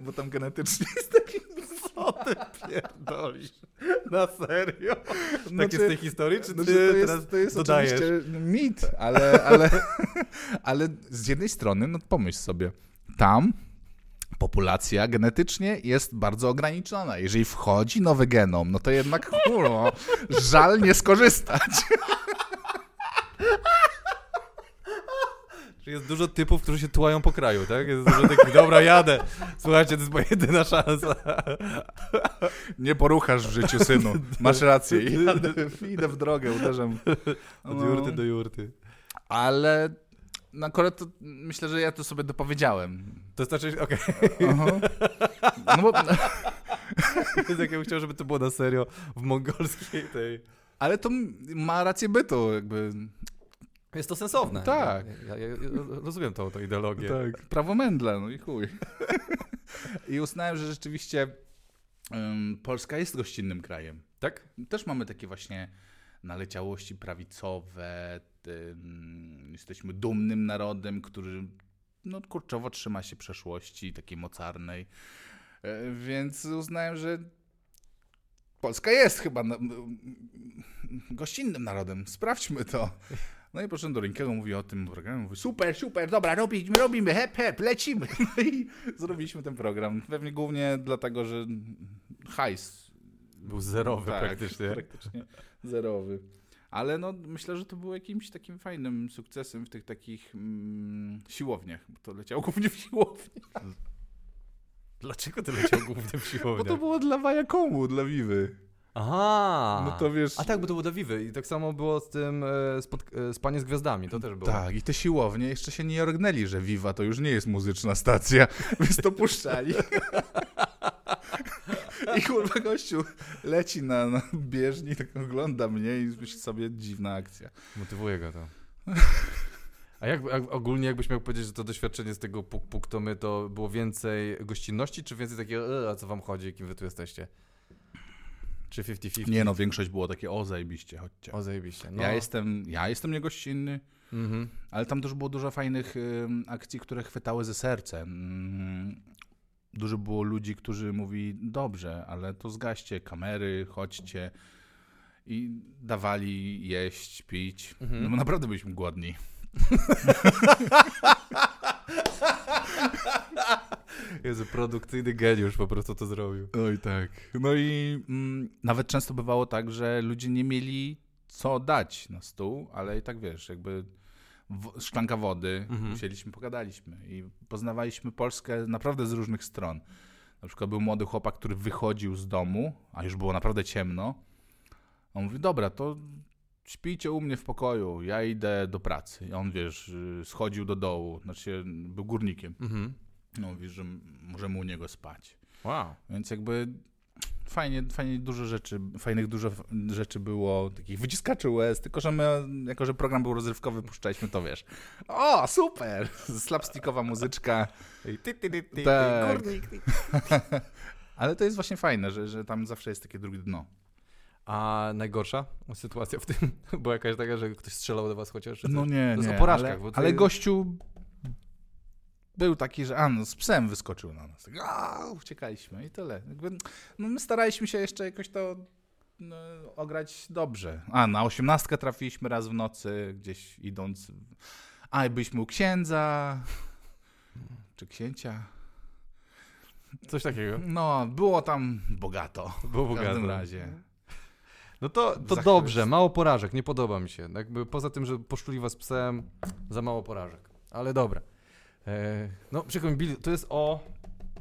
bo tam genetycznie jest taki co ty pierdolisz? Na serio? Tak jest w tej historii, czy no, ty to jest, to jest dodajesz? oczywiście mit, ale, ale, ale z jednej strony, no pomyśl sobie, tam populacja genetycznie jest bardzo ograniczona. Jeżeli wchodzi nowy genom, no to jednak kurwa, żal nie skorzystać. Jest dużo typów, którzy się tułają po kraju, tak? Jest dużo takich, dobra, jadę. Słuchajcie, to jest moja jedyna szansa. Nie poruchasz w życiu, synu. Masz rację. Jadę, idę w drogę, uderzam. Od No. jurty do jurty. Ale no akurat to, myślę, że ja to sobie dopowiedziałem. To znaczy, okej, Aha. No bo, okay. jak ja bym chciał, żeby to było na serio w mongolskiej tej... ale to ma rację bytu, jakby. Jest to sensowne. Tak. Ja, ja, ja rozumiem tą, tą ideologię. Tak, prawo Mendla, no i chuj. I uznałem, że rzeczywiście ym, Polska jest gościnnym krajem. Tak? Też mamy takie właśnie naleciałości prawicowe, jesteśmy dumnym narodem, który no, kurczowo trzyma się przeszłości takiej mocarnej. E, Więc uznałem, że Polska jest chyba na, gościnnym narodem. Sprawdźmy to. No i poszedłem do Rinkiego, mówi o tym programie, mówi super, super, dobra, robimy, robimy, hep, hep, lecimy. No i zrobiliśmy ten program. Pewnie głównie dlatego, że hajs Był zerowy tak, praktycznie. praktycznie zerowy. Ale no, myślę, że to było jakimś takim fajnym sukcesem w tych takich mm, siłowniach. Bo to leciało głównie w siłowni. Dlaczego ty leciał głównie w Bo siłownię? to było dla Wajakomu, dla Wiwy. Aha! No to wiesz... A tak, bo to było dla Wiwy. I tak samo było z tym e, e, Spanie z Gwiazdami, to też było. Tak, i te siłownie jeszcze się nie orgnęli, że Viva to już nie jest muzyczna stacja, więc to puszczali. I kurwa gościu leci na, na bieżni, tak ogląda mnie i myśli sobie dziwna akcja. Motywuje go to. A jak, jak ogólnie jakbyś miał powiedzieć, że to doświadczenie z tego puk puk to my to było więcej gościnności, czy więcej takiego, e, a co wam chodzi, kim wy tu jesteście? Czy 50-50? Nie no, większość było takie, o zajebiście, chodźcie. O, zajebiście. No. Ja, jestem, ja jestem niegościnny, Mhm. ale tam też było dużo fajnych ym, akcji, które chwytały ze sercem. Mm, Dużo było ludzi, którzy mówi, dobrze, ale to zgaście kamery, chodźcie. I dawali jeść, pić. Mhm. No bo naprawdę byliśmy głodni. Jezu, produkcyjny geniusz po prostu to zrobił. Oj tak. No i mm, nawet często bywało tak, że ludzie nie mieli co dać na stół, ale i tak wiesz, jakby w, szklanka wody, Mhm. usiedliśmy, pogadaliśmy i poznawaliśmy Polskę naprawdę z różnych stron. Na przykład był młody chłopak, który wychodził z domu, a już było naprawdę ciemno. On mówi, dobra, to śpijcie u mnie w pokoju, ja idę do pracy. I on, wiesz, y, schodził do dołu, znaczy był górnikiem. Mhm. No, mówi, że możemy u niego spać. Wow. Więc jakby fajnie, fajnie dużo rzeczy, fajnych dużo rzeczy było, takich wyciskaczy łez, tylko że my, jako że program był rozrywkowy, puszczaliśmy to, wiesz. O, super! Slapstickowa muzyczka. Ty, ty, ty, ty, Tak. Ale to jest właśnie fajne, że, że tam zawsze jest takie drugie dno. A najgorsza sytuacja w tym była jakaś taka, że ktoś strzelał do was chociaż? No nie, To nie. o porażkach, ale, to ale gościu był taki, że a, no, z psem wyskoczył na nas. Tak, a, uciekaliśmy i tyle. Jakby, no, my staraliśmy się jeszcze jakoś to no, ograć dobrze. A, na osiemnastkę trafiliśmy raz w nocy, gdzieś idąc. A, i byliśmy u księdza. Czy księcia? Coś takiego. No, było tam bogato. Było W każdym bogato. razie. No to, to dobrze, mało porażek, nie podoba mi się. Jakby poza tym, że poszczuli was psem, za mało porażek. Ale dobra. E, no, przykro mi, to jest o,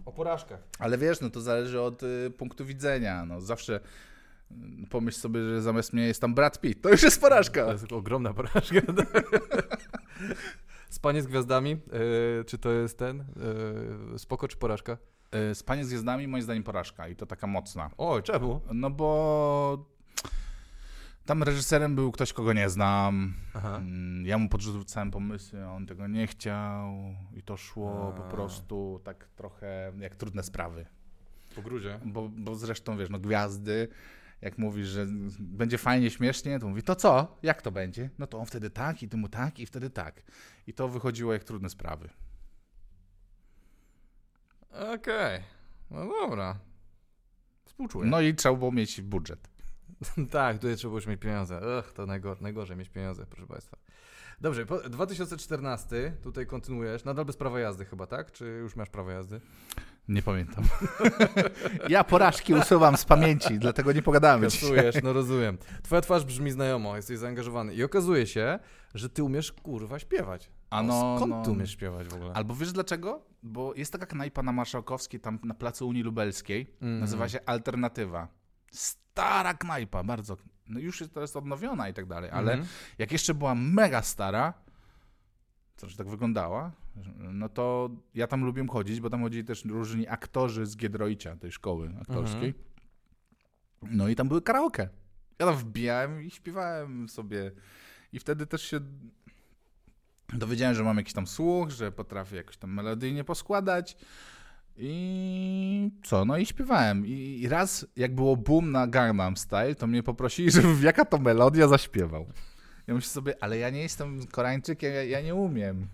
o porażkach. Ale wiesz, no to zależy od y, punktu widzenia. No, zawsze y, pomyśl sobie, że zamiast mnie jest tam Brad Pitt. To już jest porażka. To jest ogromna porażka. Spanie z gwiazdami, e, czy to jest ten? E, spoko czy porażka? Y, Spanie z gwiazdami moim zdaniem porażka i to taka mocna. O, czemu? No bo tam reżyserem był ktoś, kogo nie znam. Aha. Mm, Ja mu podrzucałem pomysły, a on tego nie chciał i to szło A. po prostu tak trochę jak trudne sprawy. Po grudzie. Bo, bo zresztą wiesz, no gwiazdy, jak mówisz, że będzie fajnie, śmiesznie, to mówi, to co? Jak to będzie? No to on wtedy tak i ty mu tak i wtedy tak. I to wychodziło jak trudne sprawy. Okej. No dobra. Współczuję. No i trzeba było mieć budżet. tak, tutaj trzeba już mieć pieniądze. Ech, to najgor- najgorzej mieć pieniądze, proszę Państwa. Dobrze, po, 2014, tutaj kontynuujesz, nadal bez prawa jazdy chyba, tak? Czy już masz prawo jazdy? Nie pamiętam. ja porażki usuwam z pamięci, dlatego nie pogadamy dzisiaj. Kasujesz, no rozumiem. Twoja twarz brzmi znajomo, jesteś zaangażowany i okazuje się, że ty umiesz kurwa śpiewać. A no, Skąd no. ty umiesz śpiewać w ogóle? Albo wiesz dlaczego? Bo jest taka knajpa na Marszałkowskiej, tam na placu Unii Lubelskiej. Mhm. Nazywa się Alternatywa. Stara knajpa, bardzo. No już jest teraz odnowiona i tak dalej, ale Mhm. jak jeszcze była mega stara, to że tak wyglądała, no to ja tam lubiłem chodzić, bo tam chodzili też różni aktorzy z Giedroycia, tej szkoły aktorskiej. No i tam były karaoke. Ja tam wbijałem i śpiewałem sobie. I wtedy też się dowiedziałem, że mam jakiś tam słuch, że potrafię jakoś tam melodyjnie poskładać. I co? No i śpiewałem. I raz, jak było boom na Gangnam Style, to mnie poprosili, żebym jaka to melodia zaśpiewał. Ja myślę sobie, ale ja nie jestem Koreańczykiem, ja, ja nie umiem.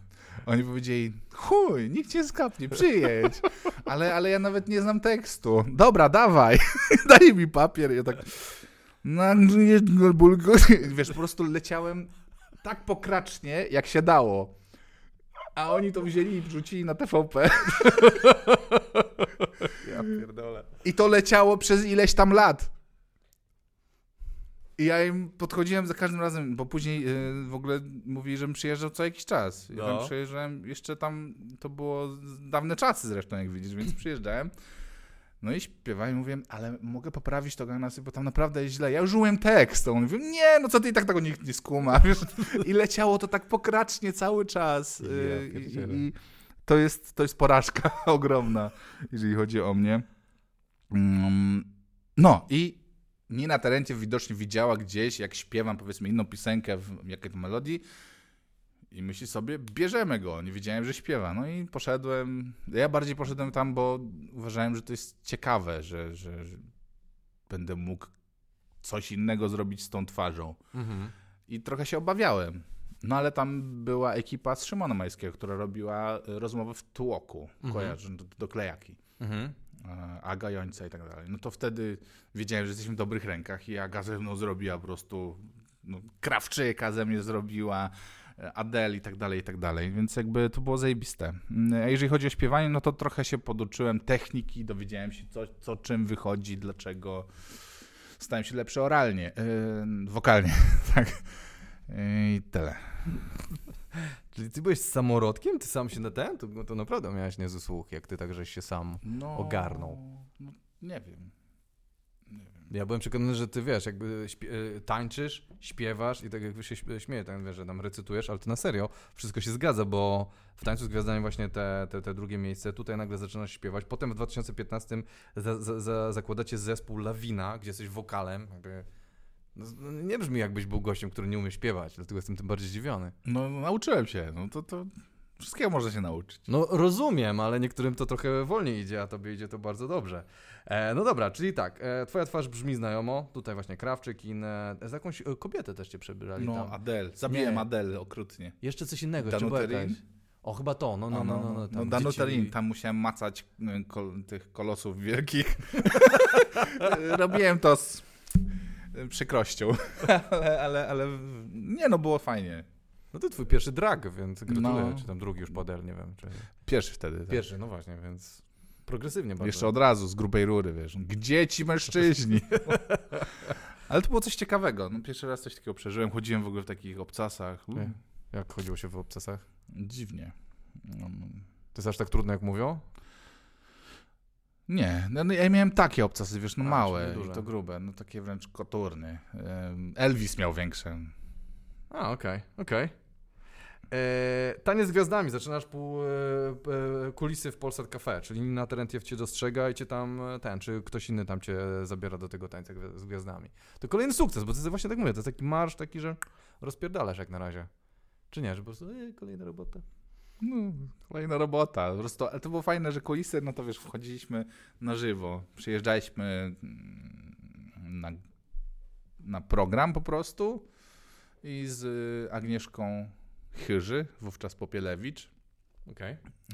Oni powiedzieli, chuj, nikt cię skapnie, przyjedź. Ale, ale ja nawet nie znam tekstu. Dobra, dawaj. Daj mi papier. Ja tak... Na bulgo. Wiesz, po prostu leciałem tak pokracznie, jak się dało. A oni to wzięli i wrzucili na TVP. Ja pierdolę. I to leciało przez ileś tam lat. I ja im podchodziłem za każdym razem, bo później y, w ogóle mówili, żebym przyjeżdżał co jakiś czas. Ja No. tam przyjeżdżałem, jeszcze tam, to było dawne czasy zresztą, jak widzisz, więc przyjeżdżałem. No i śpiewałem i mówiłem, ale mogę poprawić to Gangnasy, bo tam naprawdę jest źle. Ja już użyłem tekst. On mówił, nie, no co ty i tak tego nikt nie skuma. Wiesz? I leciało to tak pokracznie cały czas. Y. I, i to, jest, to jest porażka ogromna, jeżeli chodzi o mnie. Mm, No i Nina Terencie widocznie widziała gdzieś, jak śpiewam powiedzmy inną piosenkę w jakiej to melodii i myśli sobie, bierzemy go. Nie wiedziałem, że śpiewa. No i poszedłem. Ja bardziej poszedłem tam, bo uważałem, że to jest ciekawe, że, że, że będę mógł coś innego zrobić z tą twarzą. Mhm. I trochę się obawiałem. No ale tam była ekipa z Szymona Majskiego, która robiła y, rozmowę w tłoku. Mhm. Kojarzę, do, do klejaki. Mhm. e, Aga Jońca i tak dalej. No to wtedy wiedziałem, że jesteśmy w dobrych rękach i Aga ze mną zrobiła po prostu no, Krawczyka ze mnie zrobiła, e, Adele i tak dalej, i tak dalej, więc jakby to było zajebiste. Mm, A jeżeli chodzi o śpiewanie, no to trochę się poduczyłem techniki, dowiedziałem się co, co czym wychodzi, dlaczego stałem się lepszy oralnie, yy, wokalnie, tak. I tyle. Czyli ty byłeś samorodkiem? Ty sam się na ten? To, to naprawdę miałeś niezły słuch, jak ty tak żeś się sam... No, Ogarnął. No, nie wiem. Ja byłem przekonany, że ty wiesz, jakby śpie- y, tańczysz, śpiewasz i tak jakby się śmie- śmieje, tak wiesz, że tam recytujesz, ale to na serio wszystko się zgadza, bo w Tańcu z Gwiazdami właśnie te, te, te drugie miejsce, tutaj nagle zaczynasz śpiewać, potem w 2015 za, za, za, zakładacie zespół Lawina, gdzie jesteś wokalem, jakby... No, no, nie brzmi jakbyś był gościem, który nie umie śpiewać, dlatego jestem tym bardziej zdziwiony. No, nauczyłem się. No to, to wszystkiego można się nauczyć. No rozumiem, ale niektórym to trochę wolniej idzie, a tobie idzie to bardzo dobrze. E, no dobra, czyli tak, e, twoja twarz brzmi znajomo, tutaj właśnie Krawczyk i inne, z jakąś e, kobietę też cię przebrali No, tam. Adele. Zabiłem Nie. Adele okrutnie. Jeszcze coś innego, jeszcze była Danuterin? jakaś. O, chyba to, no, no, no, no. no, no tam Danuterin, dzieci- tam musiałem macać kol, tych kolosów wielkich. Robiłem to z y, przykrością. ale, ale, ale nie no, było fajnie. No to twój pierwszy drag, więc gratuluję, No. czy tam drugi już podel, nie wiem. Czy... Pierwszy wtedy. tak. Pierwszy, no właśnie, więc progresywnie bardzo. Jeszcze od razu, z grubej rury, wiesz. Gdzie ci mężczyźni? Ale to było coś ciekawego. No, pierwszy raz coś takiego przeżyłem. Chodziłem w ogóle w takich obcasach. U. Jak chodziło się w obcasach? dziwnie. No, no. To jest aż tak trudno, jak mówią? Nie, no, no, ja miałem takie obcasy, wiesz, no A, małe i to grube, no takie wręcz koturny. Elvis miał większe. A, okej, okej. E, z gwiazdami, zaczynasz pół e, e, kulisy w Polsat Cafe, czyli Nina Terentiew cię dostrzega i cię tam e, ten, czy ktoś inny tam cię zabiera do tego tańca z gwiazdami. To kolejny sukces, bo to jest właśnie tak mówię, to jest taki marsz taki, że rozpierdalasz jak na razie. Czy nie, że po prostu e, kolejna robota. No, kolejna robota. Po prostu, ale to było fajne, że kulisy, no to wiesz, wchodziliśmy na żywo. Przyjeżdżaliśmy mm, na, na program po prostu i z Agnieszką Chyży, wówczas Popielewicz,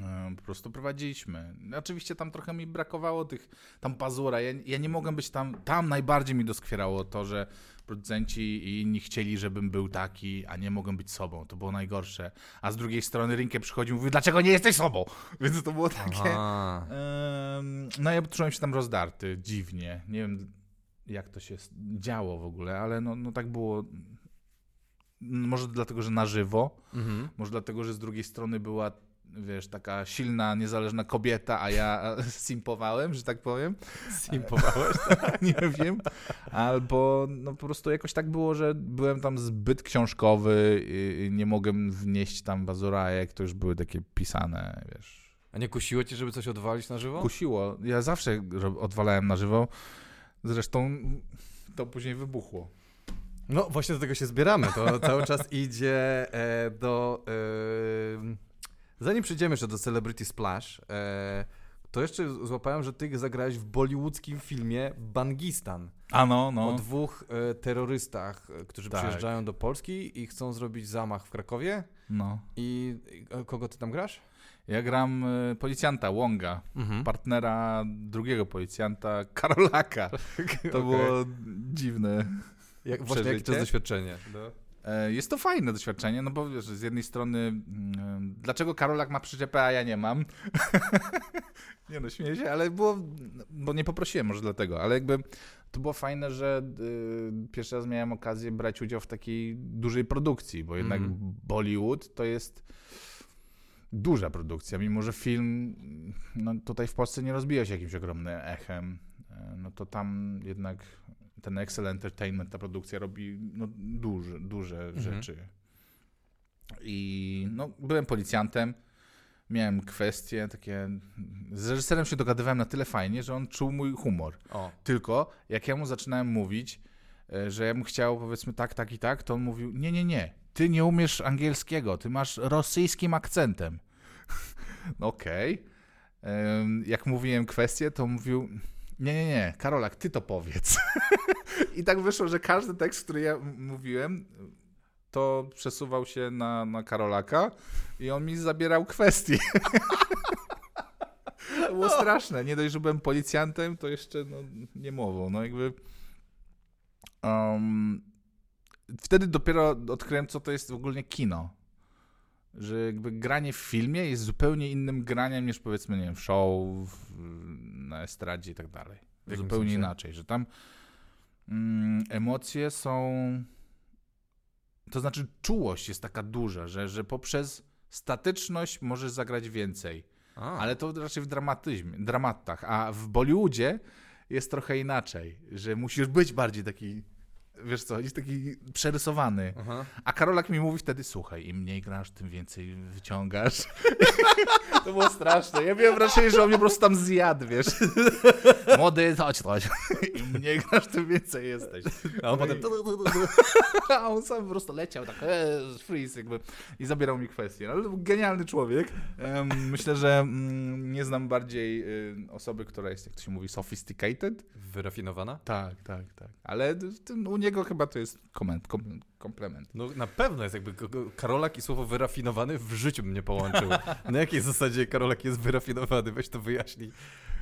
e, po prostu prowadziliśmy. Oczywiście tam trochę mi brakowało tych, tam pazura. Ja, ja nie mogłem być tam, tam najbardziej mi doskwierało to, że producenci i inni chcieli, żebym był taki, a nie mogłem być sobą. To było najgorsze. A z drugiej strony Rynkę przychodził i mówił, dlaczego nie jesteś sobą? Więc to było takie... No ja czułem się tam rozdarty, dziwnie. Nie wiem, jak to się działo w ogóle, ale no, no tak było. Może dlatego, że na żywo, Mhm. może dlatego, że z drugiej strony była, wiesz, taka silna, niezależna kobieta, a ja simpowałem, że tak powiem. Simpowałeś? nie wiem. Albo no po prostu jakoś tak było, że byłem tam zbyt książkowy i nie mogłem wnieść tam bazurajek, to już były takie pisane, wiesz, A nie kusiło cię, żeby coś odwalić na żywo? Kusiło. Ja zawsze odwalałem na żywo. Zresztą to później wybuchło. No właśnie do tego się zbieramy. To cały czas idzie e, do. E, zanim przejdziemy jeszcze do Celebrity Splash, e, to jeszcze złapałem, że ty zagrałeś w bollywoodzkim filmie Bangistan. A no, O no. dwóch e, terrorystach, e, którzy Tak. przyjeżdżają do Polski i chcą zrobić zamach w Krakowie. no. I e, kogo ty tam grasz? Ja gram policjanta Wonga, Mhm. partnera drugiego policjanta Karolaka. To było dziwne. Jak, właśnie jakie to jest doświadczenie? No. E, Jest to fajne doświadczenie, no bo wiesz, z jednej strony, mm, dlaczego Karolak ma przyczepę, a ja nie mam? nie no, śmieję się, ale było, bo nie poprosiłem może dlatego, ale jakby to było fajne, że y, pierwszy raz miałem okazję brać udział w takiej dużej produkcji, bo jednak Mhm. Bollywood to jest duża produkcja, mimo że film no, tutaj w Polsce nie rozbija się jakimś ogromnym echem, e, no to tam jednak ten Excel Entertainment, ta produkcja robi no, duże, duże Mhm. rzeczy. I no, byłem policjantem, miałem kwestie takie. Z reżyserem się dogadywałem na tyle fajnie, że on czuł mój humor. O. Tylko jak ja mu zaczynałem mówić, e, że ja bym chciał powiedzmy tak, tak i tak, to on mówił: Nie, nie, nie, ty nie umiesz angielskiego, ty masz rosyjskim akcentem. No Okej. Em, Jak mówiłem kwestię, to mówił: Nie, nie, nie, Karolak, ty to powiedz. I tak wyszło, że każdy tekst, który ja mówiłem, to przesuwał się na, na Karolaka i on mi zabierał kwestie. To było straszne. Nie dość, że byłem policjantem, to jeszcze no, nie mową. No jakby. Um, wtedy dopiero odkryłem, co to jest w ogóle kino. Że jakby granie w filmie jest zupełnie innym graniem niż powiedzmy, nie wiem, w show, w, na estradzie i tak dalej. Zupełnie inaczej, że tam mm, emocje są. To znaczy, czułość jest taka duża, że, że poprzez statyczność możesz zagrać więcej. A. Ale to raczej w dramatyzmie, dramatach. A w Bollywoodzie jest trochę inaczej, że musisz być bardziej taki, wiesz co, jest taki przerysowany. Aha. A Karolak mi mówi wtedy, słuchaj, im mniej grasz, tym więcej wyciągasz. to było straszne. Ja miałem wrażenie, że on mnie po prostu tam zjadł, wiesz. Młody, chodź, chodź. Im mniej grasz, tym więcej jesteś. A on No potem... i- A on sam po prostu leciał tak, e, freeze jakby i zabierał mi kwestię. Ale to był genialny człowiek. Myślę, że mm, nie znam bardziej y, osoby, która jest, jak to się mówi, sophisticated. Wyrafinowana? Tak, tak, tak. Ale u niego chyba to jest koment, kom, komplement. No na pewno jest jakby Karolak i słowo wyrafinowany w życiu mnie połączył. Na jakiej zasadzie Karolak jest wyrafinowany? Weź to wyjaśnij.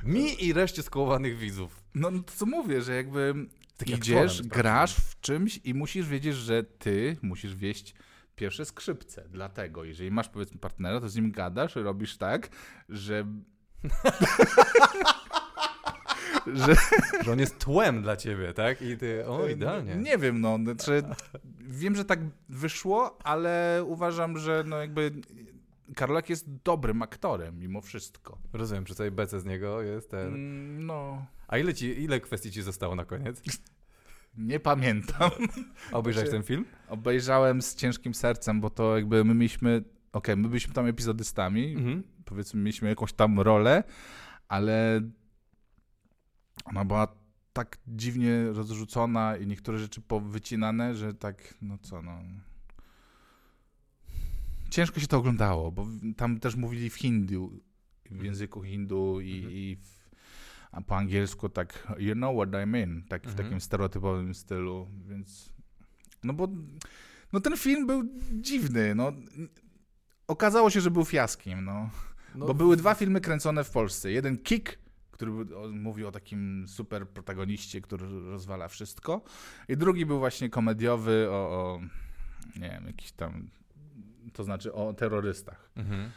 Mi i reszcie skołowanych widzów. No, no to co mówię, że jakby Taki idziesz, aktorem grasz w czymś i musisz wiedzieć, że ty musisz wieść pierwsze skrzypce. Dlatego, jeżeli masz powiedzmy partnera, to z nim gadasz, robisz tak, że... że Że on jest tłem dla ciebie, tak? I ty, o idealnie. Nie wiem, no, znaczy, wiem, że tak wyszło, ale uważam, że no jakby Karolak jest dobrym aktorem mimo wszystko. Rozumiem, przy całej bece z niego jest ten... Mm, No, A ile, ci, ile kwestii ci zostało na koniec? nie pamiętam. A obejrzałeś Znaczy- ten film? Obejrzałem z ciężkim sercem, bo to jakby my mieliśmy, okej, my byliśmy tam epizodystami, Mhm. powiedzmy mieliśmy jakąś tam rolę, ale ona była tak dziwnie rozrzucona i niektóre rzeczy powycinane, że tak, no co, no... Ciężko się to oglądało, bo tam też mówili w hindu, w języku hindu i, Mhm. i w, po angielsku tak, you know what I mean, tak w Mhm. takim stereotypowym stylu, więc... No bo no ten film był dziwny, no. Okazało się, że był fiaskiem, no. No, Bo były dwa filmy kręcone w Polsce. Jeden Kick, który mówił o takim super protagoniście, który rozwala wszystko. I drugi był właśnie komediowy o, o nie wiem, jakiś tam, to znaczy o terrorystach. Mhm.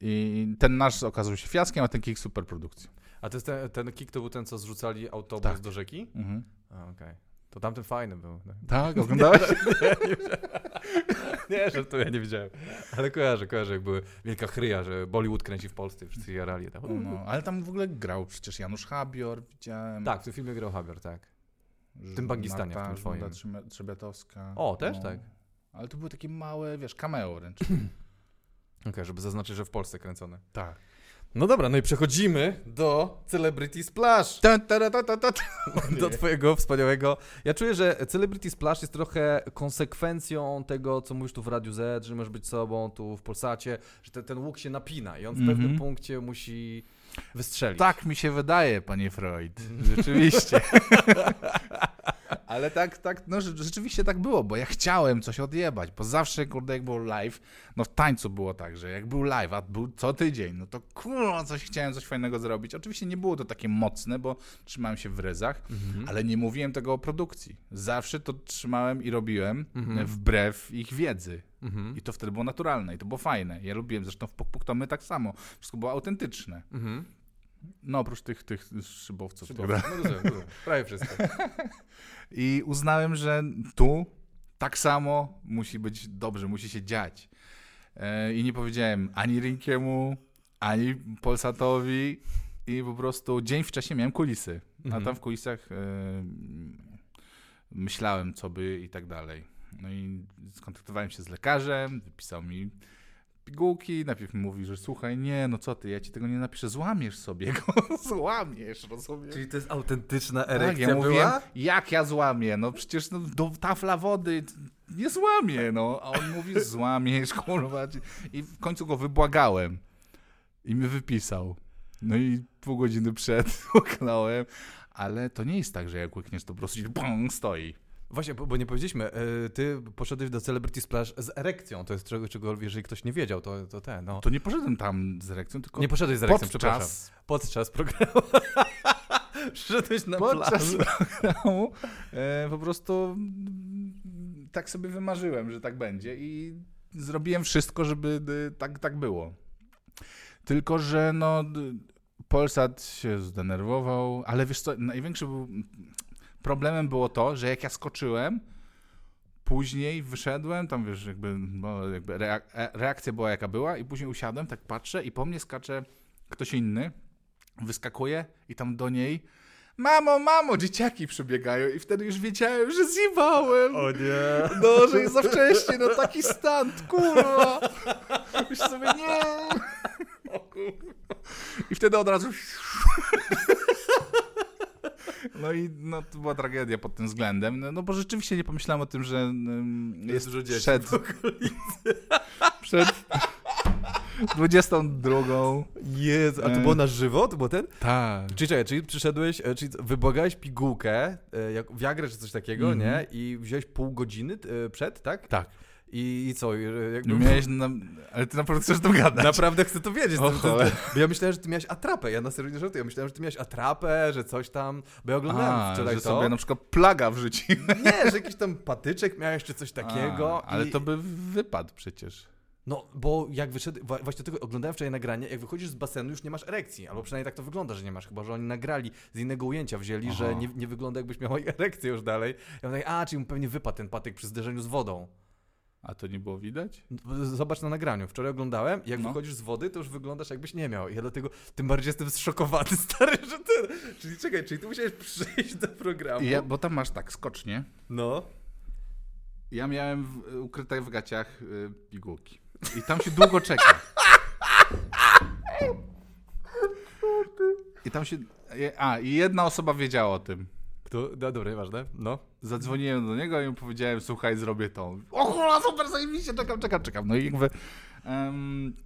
I ten nasz okazał się fiaskiem, a ten Kick super produkcją. A to jest ten, ten kick to był ten, co zrzucali autobus Tak. do rzeki? Mhm. Okej. To tamten fajny był. tak. Tak, oglądałeś? Nie, że to ja nie widziałem. Ale kojarzę, kojarzę, jak były wielka chryja, że Bollywood kręci w Polsce, wszyscy jarali. Tak, No, ale tam w ogóle grał przecież Janusz Habior, widziałem. tak w tym filmie grał Habior, tak. Ż- tym Bangistanie, w Marta tym twoim. Trzymia- Trzebiatowska. O, też tak? Ale to były takie małe, wiesz, cameo wręcz. Okej, żeby zaznaczyć, że w Polsce kręcone. tak. No dobra, no i przechodzimy do Celebrity Splash. Ta, ta, ta, ta. Do twojego wspaniałego. Ja czuję, że Celebrity Splash jest trochę konsekwencją tego, co mówisz tu w Radiu Z, że możesz być sobą tu w Polsacie, że ten, ten łuk się napina i on w Mhm. pewnym punkcie musi wystrzelić. Tak mi się wydaje, panie Freud. Rzeczywiście. Ale tak, tak, no rze- rzeczywiście tak było, bo ja chciałem coś odjebać, bo zawsze, kurde, jak był live, no w tańcu było tak, że jak był live, a był co tydzień, no to kurwa, coś chciałem, coś fajnego zrobić. Oczywiście nie było to takie mocne, bo trzymałem się w ryzach, ale nie mówiłem tego o produkcji. Zawsze to trzymałem i robiłem Mhm. wbrew ich wiedzy. Mhm. I to wtedy było naturalne i to było fajne. Ja lubiłem, zresztą w Puk Puk to my tak samo. Wszystko było autentyczne. Mhm. No oprócz tych, tych szybowców. Super. prawda? No rozumiem. Prawie wszystko. I uznałem, że tu tak samo musi być dobrze, musi się dziać. E, I nie powiedziałem ani Rinkiemu, ani Polsatowi i po prostu dzień wcześniej miałem kulisy. A Mhm. tam w kulisach e, myślałem, co by i tak dalej. No i skontaktowałem się z lekarzem, wypisał mi pigułki, najpierw mi mówi, że słuchaj, nie, no co ty, ja ci tego nie napiszę, złamiesz sobie go, złamiesz, rozumiesz? Czyli to jest autentyczna Tak, erekcja ja mówiłem, była? jak ja złamię? No przecież no, do tafla wody nie złamię, no. A on mówi, złamiesz, kurwa. I w końcu go wybłagałem. I mi wypisał. No i pół godziny przed łyknąłem. Ale to nie jest tak, że jak łykniesz, to po prostu ci bong, stoi. Właśnie, bo, bo nie powiedzieliśmy, e, ty poszedłeś do Celebrity Splash z erekcją, to jest czego, czego jeżeli ktoś nie wiedział, to, to ten, no. To nie poszedłem tam z erekcją, tylko Nie poszedłeś z erekcją, przepraszam. podczas, Podczas programu. Przyszedłeś na podczas programu e, po prostu mm, tak sobie wymarzyłem, że tak będzie i zrobiłem wszystko, żeby y, tak, tak było. Tylko, że no Polsat się zdenerwował, ale wiesz co, największym był, problemem było to, że jak ja skoczyłem, później wyszedłem, tam wiesz, jakby, no, jakby reak- e- reakcja była jaka była i później usiadłem, tak patrzę i po mnie skacze ktoś inny, wyskakuje i tam do niej Mamo, mamo, dzieciaki przybiegają i wtedy już wiedziałem, że zjebałem. O nie. No, że jest za wcześnie, no taki stand, kurwa. Już sobie nie. I wtedy od razu. No i no, to była tragedia pod tym względem, no, no bo rzeczywiście nie pomyślałem o tym, że jest dużo dzieci przed, przed 22. Jezu, a to E. było na żywo? To było ten? Tak. Czyli czekaj, czyli przyszedłeś, e, czyli wybłagałeś pigułkę, e, jak Viagrę czy coś takiego, Mhm. nie? I wziąłeś pół godziny e, przed, tak? Tak. I, i co? e, Jakby... Miałeś na... Ale ty naprawdę chcesz to gadać. Naprawdę chcę to wiedzieć. O To- to- ja myślałem, że ty miałeś atrapę. Ja na serio nie żartuję. Ja myślałem, że ty miałeś atrapę, że coś tam. Bo ja oglądałem A, wczoraj że to. sobie na przykład plaga wrzuciłem. Nie, że jakiś tam patyczek miałeś czy coś takiego. A, ale i... to by wypadł przecież. No, bo jak wyszedł, właśnie tego oglądałem wczoraj nagranie, jak wychodzisz z basenu, już nie masz erekcji, albo przynajmniej tak to wygląda, że nie masz, chyba że oni nagrali z innego ujęcia, wzięli, że Aha. nie, nie wygląda jakbyś miał erekcję już dalej. Ja mówię, a, czyli mu pewnie wypadł ten patyk przy zderzeniu z wodą. A to nie było widać? Zobacz na nagraniu, wczoraj oglądałem, jak No. wychodzisz z wody, to już wyglądasz jakbyś nie miał. I ja dlatego tym bardziej jestem zszokowany, stary, że ty... Czyli czekaj, czyli ty musiałeś przyjść do programu. Ja, bo tam masz tak, skocznie. No. Ja miałem w, ukryte w gaciach y, pigułki. I tam się długo czeka. I tam się... A, i jedna osoba wiedziała o tym. To, no, dobra, ważne, no. Zadzwoniłem do niego i mu powiedziałem, słuchaj, zrobię to. O kurwa, super, zajebiście, czekam, czekam, czekam. No i jakby... em,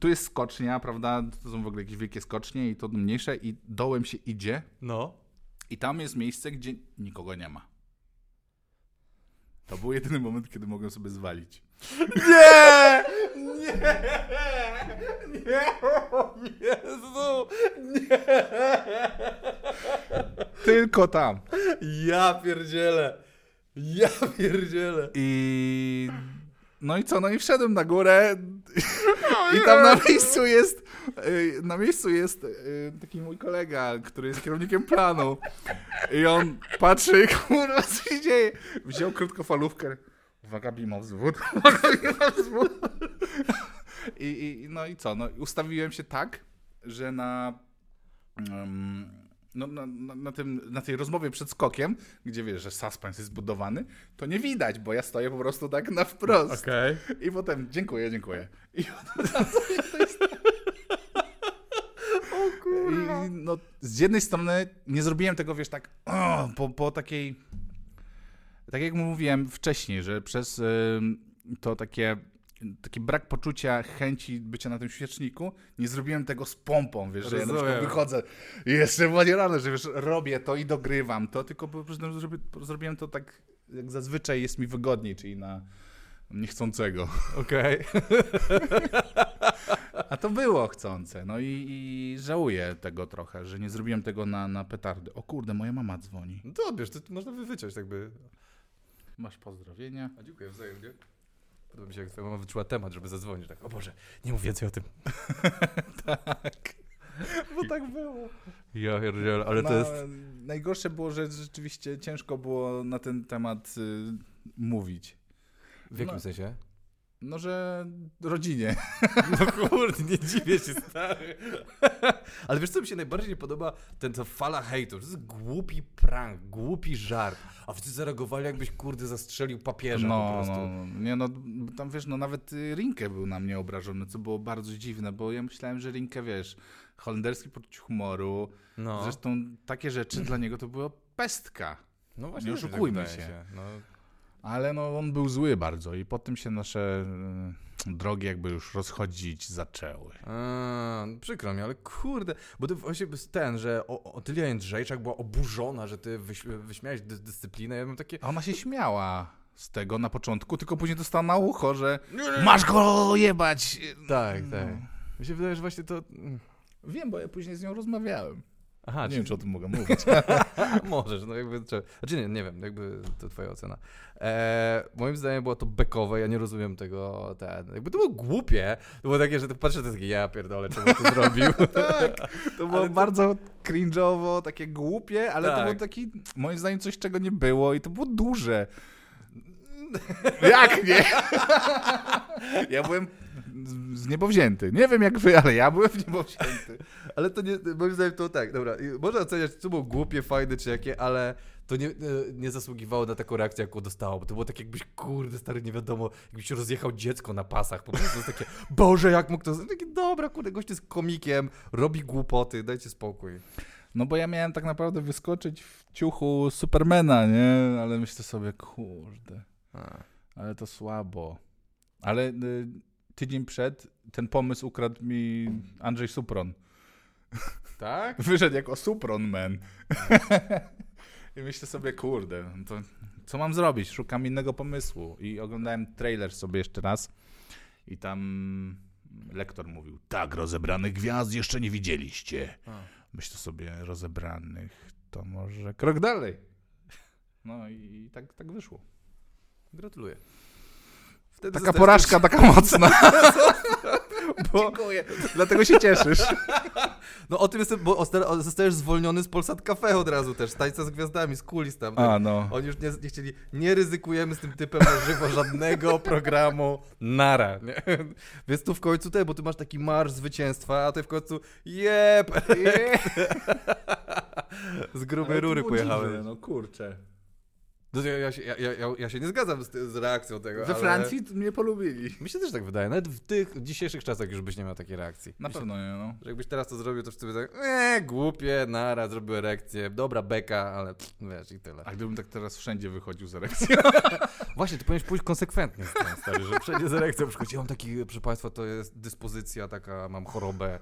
tu jest skocznia, prawda? To są w ogóle jakieś wielkie skocznie i to mniejsze i dołem się idzie. No. I tam jest miejsce, gdzie nikogo nie ma. To był jedyny moment, kiedy mogłem sobie zwalić. Nie! Nie! Nie! Jezu! Nie! Tylko tam. Ja pierdzielę! Ja pierdzielę! I... No i co? No i wszedłem na górę i tam na miejscu jest y, na miejscu jest y, taki mój kolega, który jest kierownikiem planu i on patrzy, kurwa, co się dzieje? Wziął krótkofalówkę. Uwaga, wzwód. Uwaga, wzwód. I, I no i co? No ustawiłem się tak, że na em, no, na, na, tym, na tej rozmowie przed skokiem, gdzie wiesz, że suspens jest zbudowany, to nie widać, bo ja stoję po prostu tak na wprost. Okej. I potem dziękuję, dziękuję. I, I no, z jednej strony nie zrobiłem tego, wiesz, tak o, po, po takiej, tak jak mówiłem wcześniej, że przez ym, to takie taki brak poczucia chęci bycia na tym świeczniku, nie zrobiłem tego z pompą, wiesz, że ja na przykład Rozumiem. wychodzę i jeszcze nie rano, że wiesz, robię to i dogrywam to, tylko po prostu zrobi, zrobiłem to tak, jak zazwyczaj jest mi wygodniej, czyli na niechcącego. Okej. A to było chcące, no i, i żałuję tego trochę, że nie zrobiłem tego na, na petardy. O kurde, moja mama dzwoni. No to odbierz, to, można wyciąć tak by. Masz pozdrowienia. A dziękuję wzajemnie. Podoba mi się, jak twoja mama wyczuła temat, żeby zadzwonić. Tak, o Boże, nie mów więcej o tym. tak. Bo tak było. Ja pierdzielę, ale to jest... Najgorsze było, że rzeczywiście ciężko było na ten temat y, mówić. W jakim no. sensie? No, że rodzinie. No kurde, nie dziwię się, stary. Ale wiesz, co mi się najbardziej nie podoba? Ten to fala hejtu. To jest głupi prank, głupi żart. A wszyscy zareagowali, jakbyś, kurde, zastrzelił papieża po No, prostu. no, nie no, tam wiesz, no nawet y, Rinke był na mnie obrażony, co było bardzo dziwne, bo ja myślałem, że Rinke, wiesz, holenderski poczucie humoru, No, zresztą takie rzeczy dla niego to była pestka. no właśnie, nie tak oszukujmy wydaje się. No, Ale no, on był zły bardzo i po tym się nasze y, drogi jakby już rozchodzić zaczęły. A, przykro mi, ale kurde, bo to właśnie ten, że Otylia Jędrzejczak była oburzona, że ty wyś, wyśmiałeś dy, dyscyplinę. Ja mam takie, A ona się śmiała z tego na początku, tylko później dostała na ucho, że masz go jebać. tak, No. tak. Mi się wydaje, że właśnie to... mm. Wiem, bo ja później z nią rozmawiałem. Aha, nie czyli- wiem, czy o tym mogę mówić. Możesz, no jakby trzeba. Znaczy nie, nie wiem, jakby to twoja ocena. E, moim zdaniem było to bekowe, ja nie rozumiem tego, ten, jakby to było głupie, to było takie, że patrzę, to jest takie, ja pierdolę, czemu to zrobił. tak, to było Ale to- bardzo cringe'owo, takie głupie, ale to Tak. było taki, moim zdaniem, coś, czego nie było i to było duże. Jak nie? ja byłem z- z niebo wzięty. Nie wiem jak wy, ale ja byłem w niebo wzięty. Ale to nie, moim zdaniem to tak, dobra, można oceniać, czy to było głupie, fajne, czy jakie, ale to nie, e, nie zasługiwało na taką reakcję, jaką dostało, bo to było tak jakbyś, kurde, stary, nie wiadomo, jakbyś rozjechał dziecko na pasach, po prostu takie, Boże, jak mógł to, takie, dobra, kurde, gość jest komikiem, robi głupoty, dajcie spokój. No bo ja miałem tak naprawdę wyskoczyć w ciuchu Supermana, nie? Ale myślę sobie, kurde, ale to słabo. Ale y, tydzień przed ten pomysł ukradł mi Andrzej Supron. Tak? Wyszedł jako Supron Man. I myślę sobie, kurde, no to co mam zrobić? Szukam innego pomysłu. I oglądałem trailer sobie jeszcze raz i tam lektor mówił, tak, rozebranych gwiazd jeszcze nie widzieliście. A. Myślę sobie, rozebranych, to może krok dalej. No i tak, tak wyszło. Gratuluję. Wtedy Taka porażka, taka mocna. Bo, Dziękuję. Dlatego się cieszysz. no o tym jestem, bo osta- zostajesz zwolniony z Polsat Cafe od razu też, tańca z gwiazdami, z kulis tam. A, no. Oni już nie, nie chcieli, nie ryzykujemy z tym typem na żywo żadnego programu, nara. Nie? Więc tu w końcu te, bo ty masz taki marsz zwycięstwa, a ty w końcu jep, z grubej rury pojechałeś. No kurczę. No, ja, ja, się, ja, ja, ja się nie zgadzam z, z reakcją tego, We ale... Francji mnie polubili. Mi się też tak wydaje, nawet w tych dzisiejszych czasach już byś nie miał takiej reakcji. Na Myślę, pewno nie, no. że jakbyś teraz to zrobił, to wszyscy by tak, eee, głupie, nara, zrobił erekcję, dobra beka, ale pff, wiesz i tyle. A gdybym tak teraz wszędzie wychodził z erekcją. Właśnie, ty powinieneś pójść konsekwentnie z tym, stary, że wszędzie z erekcją przychodzi. Ja mam taki, proszę Państwa, to jest dyspozycja taka, mam chorobę,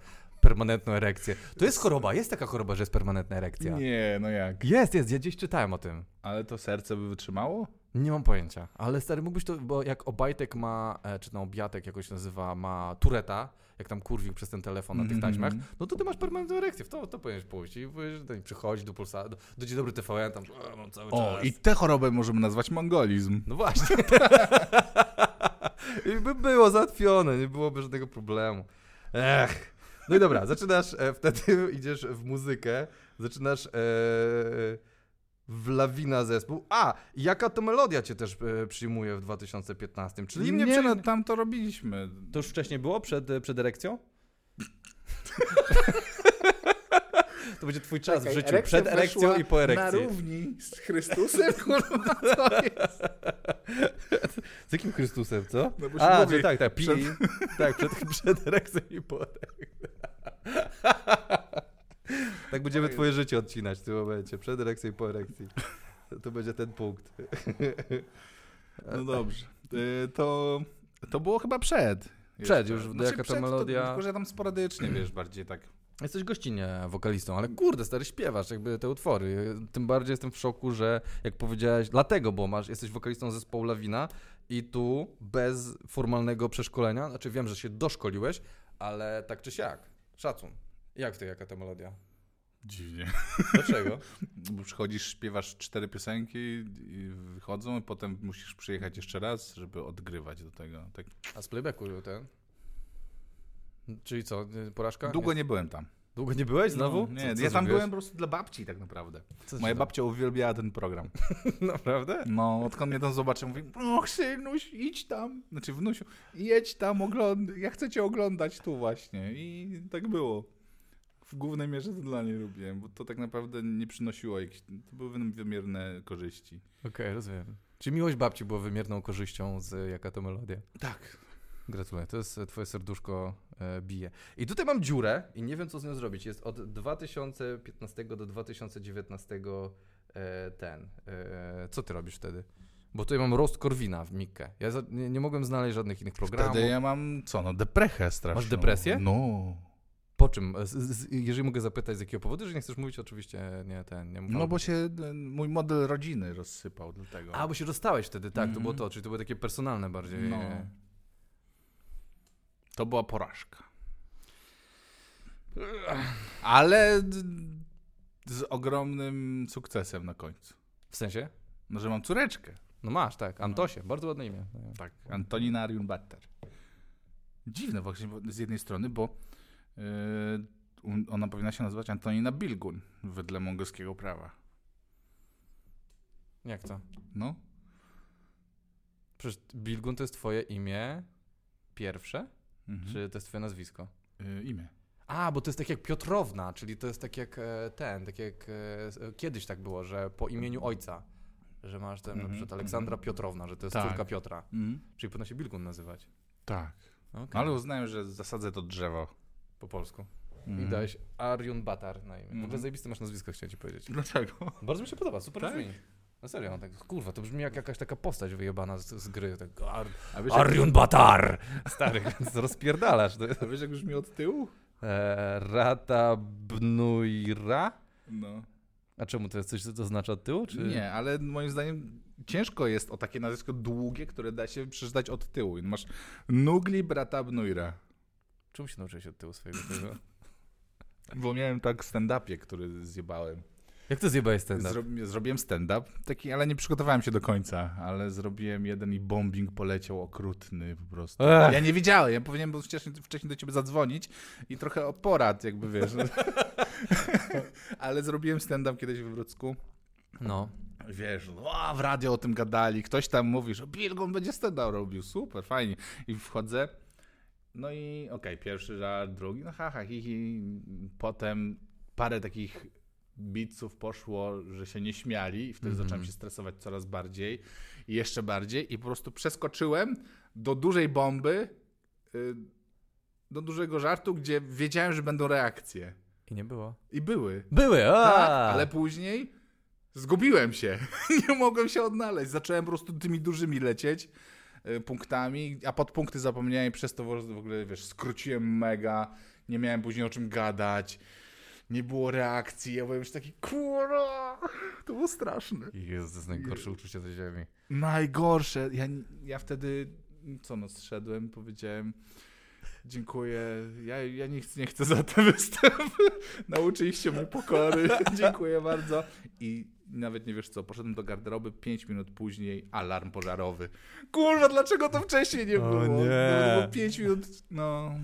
permanentną erekcję. To jest choroba, jest taka choroba, że jest permanentna erekcja. Nie, no jak. Jest, jest, ja gdzieś czytałem o tym. Ale to serce by wytrzymało? Nie mam pojęcia, ale stary, mógłbyś to, bo jak Obajtek ma, e, czy tam Obiatek jakoś nazywa, ma Tureta, jak tam kurwił przez ten telefon na tych Mhm. taśmach, no to ty masz permanentną erekcję, w to, to powinieneś pójść i powiesz, że przychodzi do pulsa, do, do Dzień Dobry TVN, tam, a, mam cały O, czas. i tę chorobę możemy nazwać mongolizm. No właśnie. I by było załatwione, nie byłoby żadnego problemu. Ech. No i dobra, zaczynasz, e, wtedy idziesz w muzykę, zaczynasz e, w Lawina zespół. A, jaka to melodia cię też e, przyjmuje w 2015? Czyli nie, prze... no tam to robiliśmy. To już wcześniej było, przed, przed erekcją? to będzie twój czas w życiu, przed erekcją i po Na erekcji. równi z Chrystusem, kurwa, to jest. Z jakim Chrystusem, co? No bo się A, mówi, tak, tak, pi, przed- tak, przed, przed erekcją i po erekcji. Tak będziemy twoje życie odcinać w tym momencie, przed erekcją i po erekcji. To będzie ten punkt. No dobrze. Y, To To było chyba przed. Przed Jeszcze. już, jaka to przed melodia- Tylko, że tam sporadycznie, wiesz, bardziej tak. Jesteś gościnnie wokalistą, ale kurde, stary, śpiewasz jakby te utwory. Tym bardziej jestem w szoku, że jak powiedziałeś, dlatego, bo masz, jesteś wokalistą zespołu Lawina i tu bez formalnego przeszkolenia, znaczy wiem, że się doszkoliłeś, ale tak czy siak, szacun. Jak ty, jaka ta melodia? Dziwnie. Dlaczego? Bo przychodzisz, śpiewasz cztery piosenki i wychodzą, i potem musisz przyjechać jeszcze raz, żeby odgrywać do tego. Tak. A z playbacku ten? Czyli co, porażka? Długo nie byłem tam. Długo nie byłeś znowu? No, nie, co ja tam zrobiłeś? byłem po prostu dla babci tak naprawdę. Co Moja babcia uwielbiała ten program. Naprawdę? No, odkąd mnie tam zobaczył, mówi, och synuś, idź tam. Znaczy wnusiu, jedź tam, oglądaj, ja chcę cię oglądać tu właśnie. I tak było. W głównej mierze to dla niej robiłem, bo to tak naprawdę nie przynosiło jakichś, to były wymierne korzyści. Okej, rozumiem. Czyli miłość babci była wymierną korzyścią z jaka to melodia. Tak. Gratuluję, to jest e, twoje serduszko e, bije. I tutaj mam dziurę i nie wiem co z nią zrobić. Jest od 2015 do 2019 e, ten. Co ty robisz wtedy? Bo tutaj mam rost Korwina w Mikkę. Ja nie, nie mogłem znaleźć żadnych innych programów. Wtedy ja mam, co no, deprechę straszną. Masz depresję? No. Po czym? Z, z, jeżeli mogę zapytać z jakiego powodu, że nie chcesz mówić, oczywiście nie ten. Nie No bo się mój model rodziny rozsypał dlatego. A, bo się rozstałeś wtedy, tak, to było Mhm. to, czyli to było takie personalne bardziej. No. To była porażka. Ale z ogromnym sukcesem na końcu. W sensie? No, że mam córeczkę. No masz, tak. Antosie, bardzo ładne imię. Tak, Antonina Ariun-Batter. Dziwne właśnie z jednej strony, bo yy, ona powinna się nazywać Antonina Bilgun wedle mongolskiego prawa. Jak to? No, Przecież Bilgun to jest twoje imię pierwsze, mhm. czy to jest twoje nazwisko? Yy, imię. A, bo to jest tak jak Piotrowna, czyli to jest tak jak e, ten, tak jak e, e, kiedyś tak było, że po imieniu ojca, że masz ten, na Mhm, przykład Aleksandra mhm. Piotrowna, że to jest Tak. córka Piotra, Mhm. czyli powinno się Bilgun nazywać. Tak. Okay. No, ale uznałem, że zasadzę to drzewo. Po polsku. Mhm. I dałeś Ariun Batar na imię. W ogóle Mhm. zajebiste masz nazwisko, chciałem ci powiedzieć. Dlaczego? Bardzo mi się podoba, super Tak? brzmi. Na serio, tak, kurwa, to brzmi jak jakaś taka postać wyjebana z, z gry. Tak, Ar A wiesz, Ariun Batar! Stary, rozpierdalasz. To, a wiesz jak brzmi od tyłu? e, Rata Bnuira? No. A czemu to jest coś, co to znaczy od tyłu? Czy... Nie, ale moim zdaniem ciężko jest o takie nazwisko długie, które da się przeczytać od tyłu. I masz Nugli Brata Bnuira. Czemu się nauczyłeś od tyłu swojego tego? Bo miałem tak stand-upie, który zjebałem. Jak to zjebałeś stand-up? Zro- zrobiłem stand-up, taki, ale nie przygotowałem się do końca, ale zrobiłem jeden i bombing poleciał okrutny po prostu. Ech. Ja nie wiedziałem, ja powinienem był wcześniej, wcześniej do ciebie zadzwonić i trochę o porad, jakby wiesz. ale zrobiłem stand-up kiedyś w Wrócku. No. Wiesz, o, w radio o tym gadali, ktoś tam mówi, że Bilgon będzie stand-up robił, super, fajnie. I wchodzę, no i okej, pierwszy żart, drugi, no haha, hi, hi. Potem parę takich bitsów poszło, że się nie śmiali i wtedy Mhm. zacząłem się stresować coraz bardziej i jeszcze bardziej i po prostu przeskoczyłem do dużej bomby, y, do dużego żartu, gdzie wiedziałem, że będą reakcje. I nie było. I były. Były, a! Tak, ale później zgubiłem się. nie mogłem się odnaleźć. Zacząłem po prostu tymi dużymi lecieć y, punktami, a podpunkty zapomniałem i przez to w ogóle, wiesz, skróciłem mega, nie miałem później o czym gadać, nie było reakcji, ja byłem już taki, kurwa, to było straszne. Jezu, to jest najgorsze uczucie na ziemi. Najgorsze. Ja, ja wtedy, co no, zszedłem, powiedziałem, dziękuję, ja, ja nic nie chcę za ten występ. Nauczyliście mnie pokory, dziękuję bardzo. I nawet nie wiesz co, poszedłem do garderoby, 5 minut później alarm pożarowy. Kurwa, dlaczego to wcześniej nie O było? nie. Było 5 minut, no...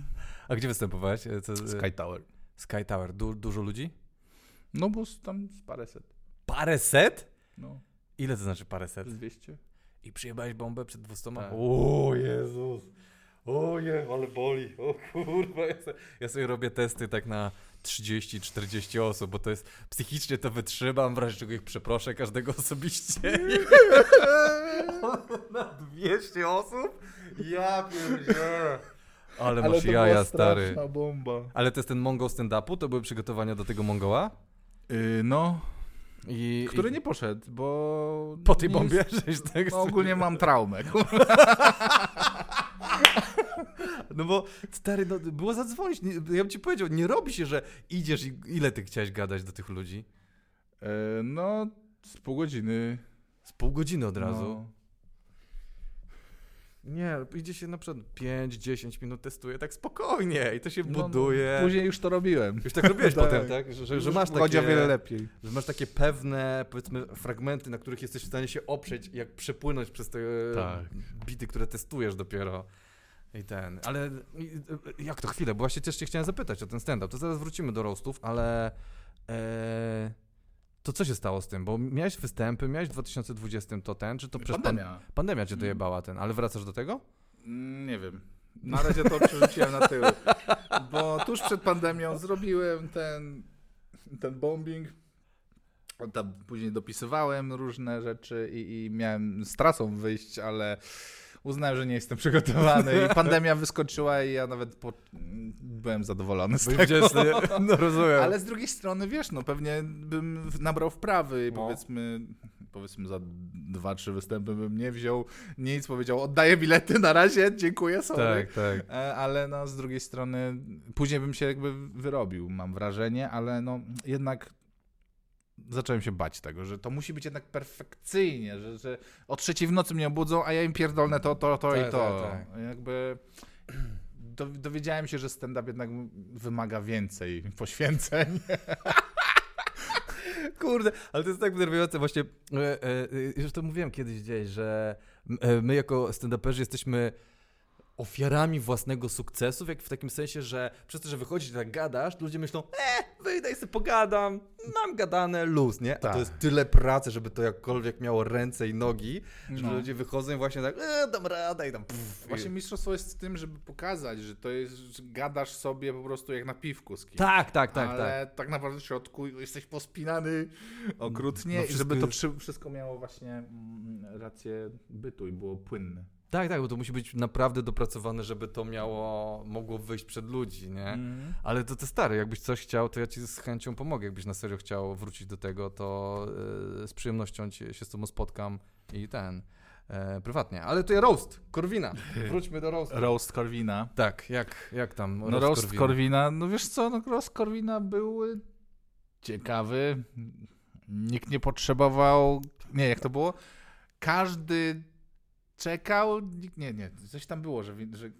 A gdzie występowałeś? Co, Sky Tower. Sky Tower. Du dużo ludzi? No bo tam z paręset. Paręset? No, Ile to znaczy paręset? z 200. I przyjebałeś bombę przed dwustoma? Tak. O Jezus. O je, ale boli. O kurwa. Ja sobie, ja sobie robię testy tak na 30-40 osób, bo to jest psychicznie to wytrzymam, w razie czego ich przeproszę każdego osobiście. na 200 osób? Ja pierdzielę. Ale masz to jaja, była stary. straszna bomba. Ale to jest ten Mongol stand-upu? To były przygotowania do tego Mongoła? Yy, no, I, który i nie poszedł, bo... po tej nie bombie? jest- Żeś tak No, ogólnie mam traumę. No bo stary, no, było zadzwonić. Nie, ja bym ci powiedział, nie robi się, że idziesz i ile ty chciałeś gadać do tych ludzi? E, no, z pół godziny. Z pół godziny od razu. No. Nie, idzie się na przykład 5-10 minut testuje tak spokojnie i to się No, buduje. No, później już to robiłem. Już tak robiłeś Tak. potem, tak? Że, że, że masz takie, wiele lepiej. że masz takie pewne, powiedzmy, fragmenty, na których jesteś w stanie się oprzeć, jak przepłynąć przez te Tak. bity, które testujesz dopiero. I ten, ale jak to chwilę, bo właśnie też cię chciałem zapytać o ten stand-up, to zaraz wrócimy do roastów, ale e, to co się stało z tym? Bo miałeś występy, miałeś w 2020 to ten, czy to przez pan- Pandemia. pandemia cię Mm. dojebała ten, ale wracasz do tego? Mm, Nie wiem. Na razie to przerzuciłem na tył. Bo tuż przed pandemią zrobiłem ten, ten bombing. Tam później dopisywałem różne rzeczy i, i miałem z trasą wyjść, ale uznałem, że nie jestem przygotowany i pandemia wyskoczyła i ja nawet po, byłem zadowolony z tego. sobie, no rozumiem. Ale z drugiej strony, wiesz, no pewnie bym nabrał wprawy i No. powiedzmy, powiedzmy za dwa, trzy występy bym nie wziął nic, powiedział oddaję bilety na razie, dziękuję, sorry. Tak, tak. E, Ale no z drugiej strony później bym się jakby wyrobił, mam wrażenie, ale no jednak zacząłem się bać tego, że to musi być jednak perfekcyjnie, że, że o trzeciej w nocy mnie obudzą, a ja im pierdolnę to, to, to Tak, i to. tak, Jakby do, dowiedziałem się, że stand-up jednak wymaga więcej poświęceń. Kurde, ale to jest tak denerwujące właśnie, e, e, e, już to mówiłem kiedyś gdzieś, że my jako stand-uperzy jesteśmy ofiarami własnego sukcesu, jak, w takim sensie, że przez to, że wychodzisz i tak gadasz, ludzie myślą, e, wyjdę i sobie pogadam, mam gadane, luz, nie? A Tak. to jest tyle pracy, żeby to jakkolwiek miało ręce i nogi, że No. ludzie wychodzą i właśnie tak, e, dam radę i tam pff, Właśnie mistrzostwo jest w tym, żeby pokazać, że to jest, że gadasz sobie po prostu jak na piwku z kimś. Tak, tak, tak, ale tak. tak. naprawdę w środku jesteś pospinany okrutnie No i wszystko żeby to wszystko miało właśnie mm, rację bytu i było płynne. Tak, tak, bo to musi być naprawdę dopracowane, żeby to miało, mogło wyjść przed ludzi, nie? Mm. Ale to te stary, jakbyś coś chciał, to ja ci z chęcią pomogę. Jakbyś na serio chciał wrócić do tego, to e, z przyjemnością ci, się z tobą spotkam i ten, e, prywatnie. Ale to jest roast, Korwina. Wróćmy do roastu. Roast Corwina. Tak, jak, jak tam No roast Korwina? Corwina, no wiesz co, no roast Corwina był ciekawy. Nikt nie potrzebował, nie, jak to było? Każdy czekał, nie, nie, coś tam było, że, że,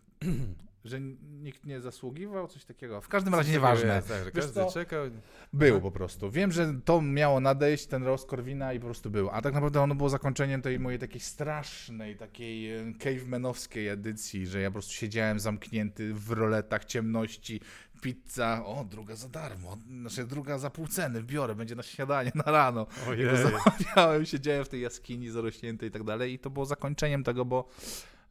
że nikt nie zasługiwał, coś takiego. W każdym razie nieważne. Jest, tak, że Wiesz każdy co? czekał. Był po prostu. Wiem, że to miało nadejść, ten roast Corwina i po prostu był. A tak naprawdę ono było zakończeniem tej mojej takiej strasznej, takiej e, cavemanowskiej edycji, że ja po prostu siedziałem zamknięty w roletach ciemności, pizza, o, druga za darmo, znaczy druga za pół ceny, biorę, będzie na śniadanie, na rano. Ojej. Zamawiałem, siedziałem w tej jaskini zarośniętej i tak dalej i to było zakończeniem tego, bo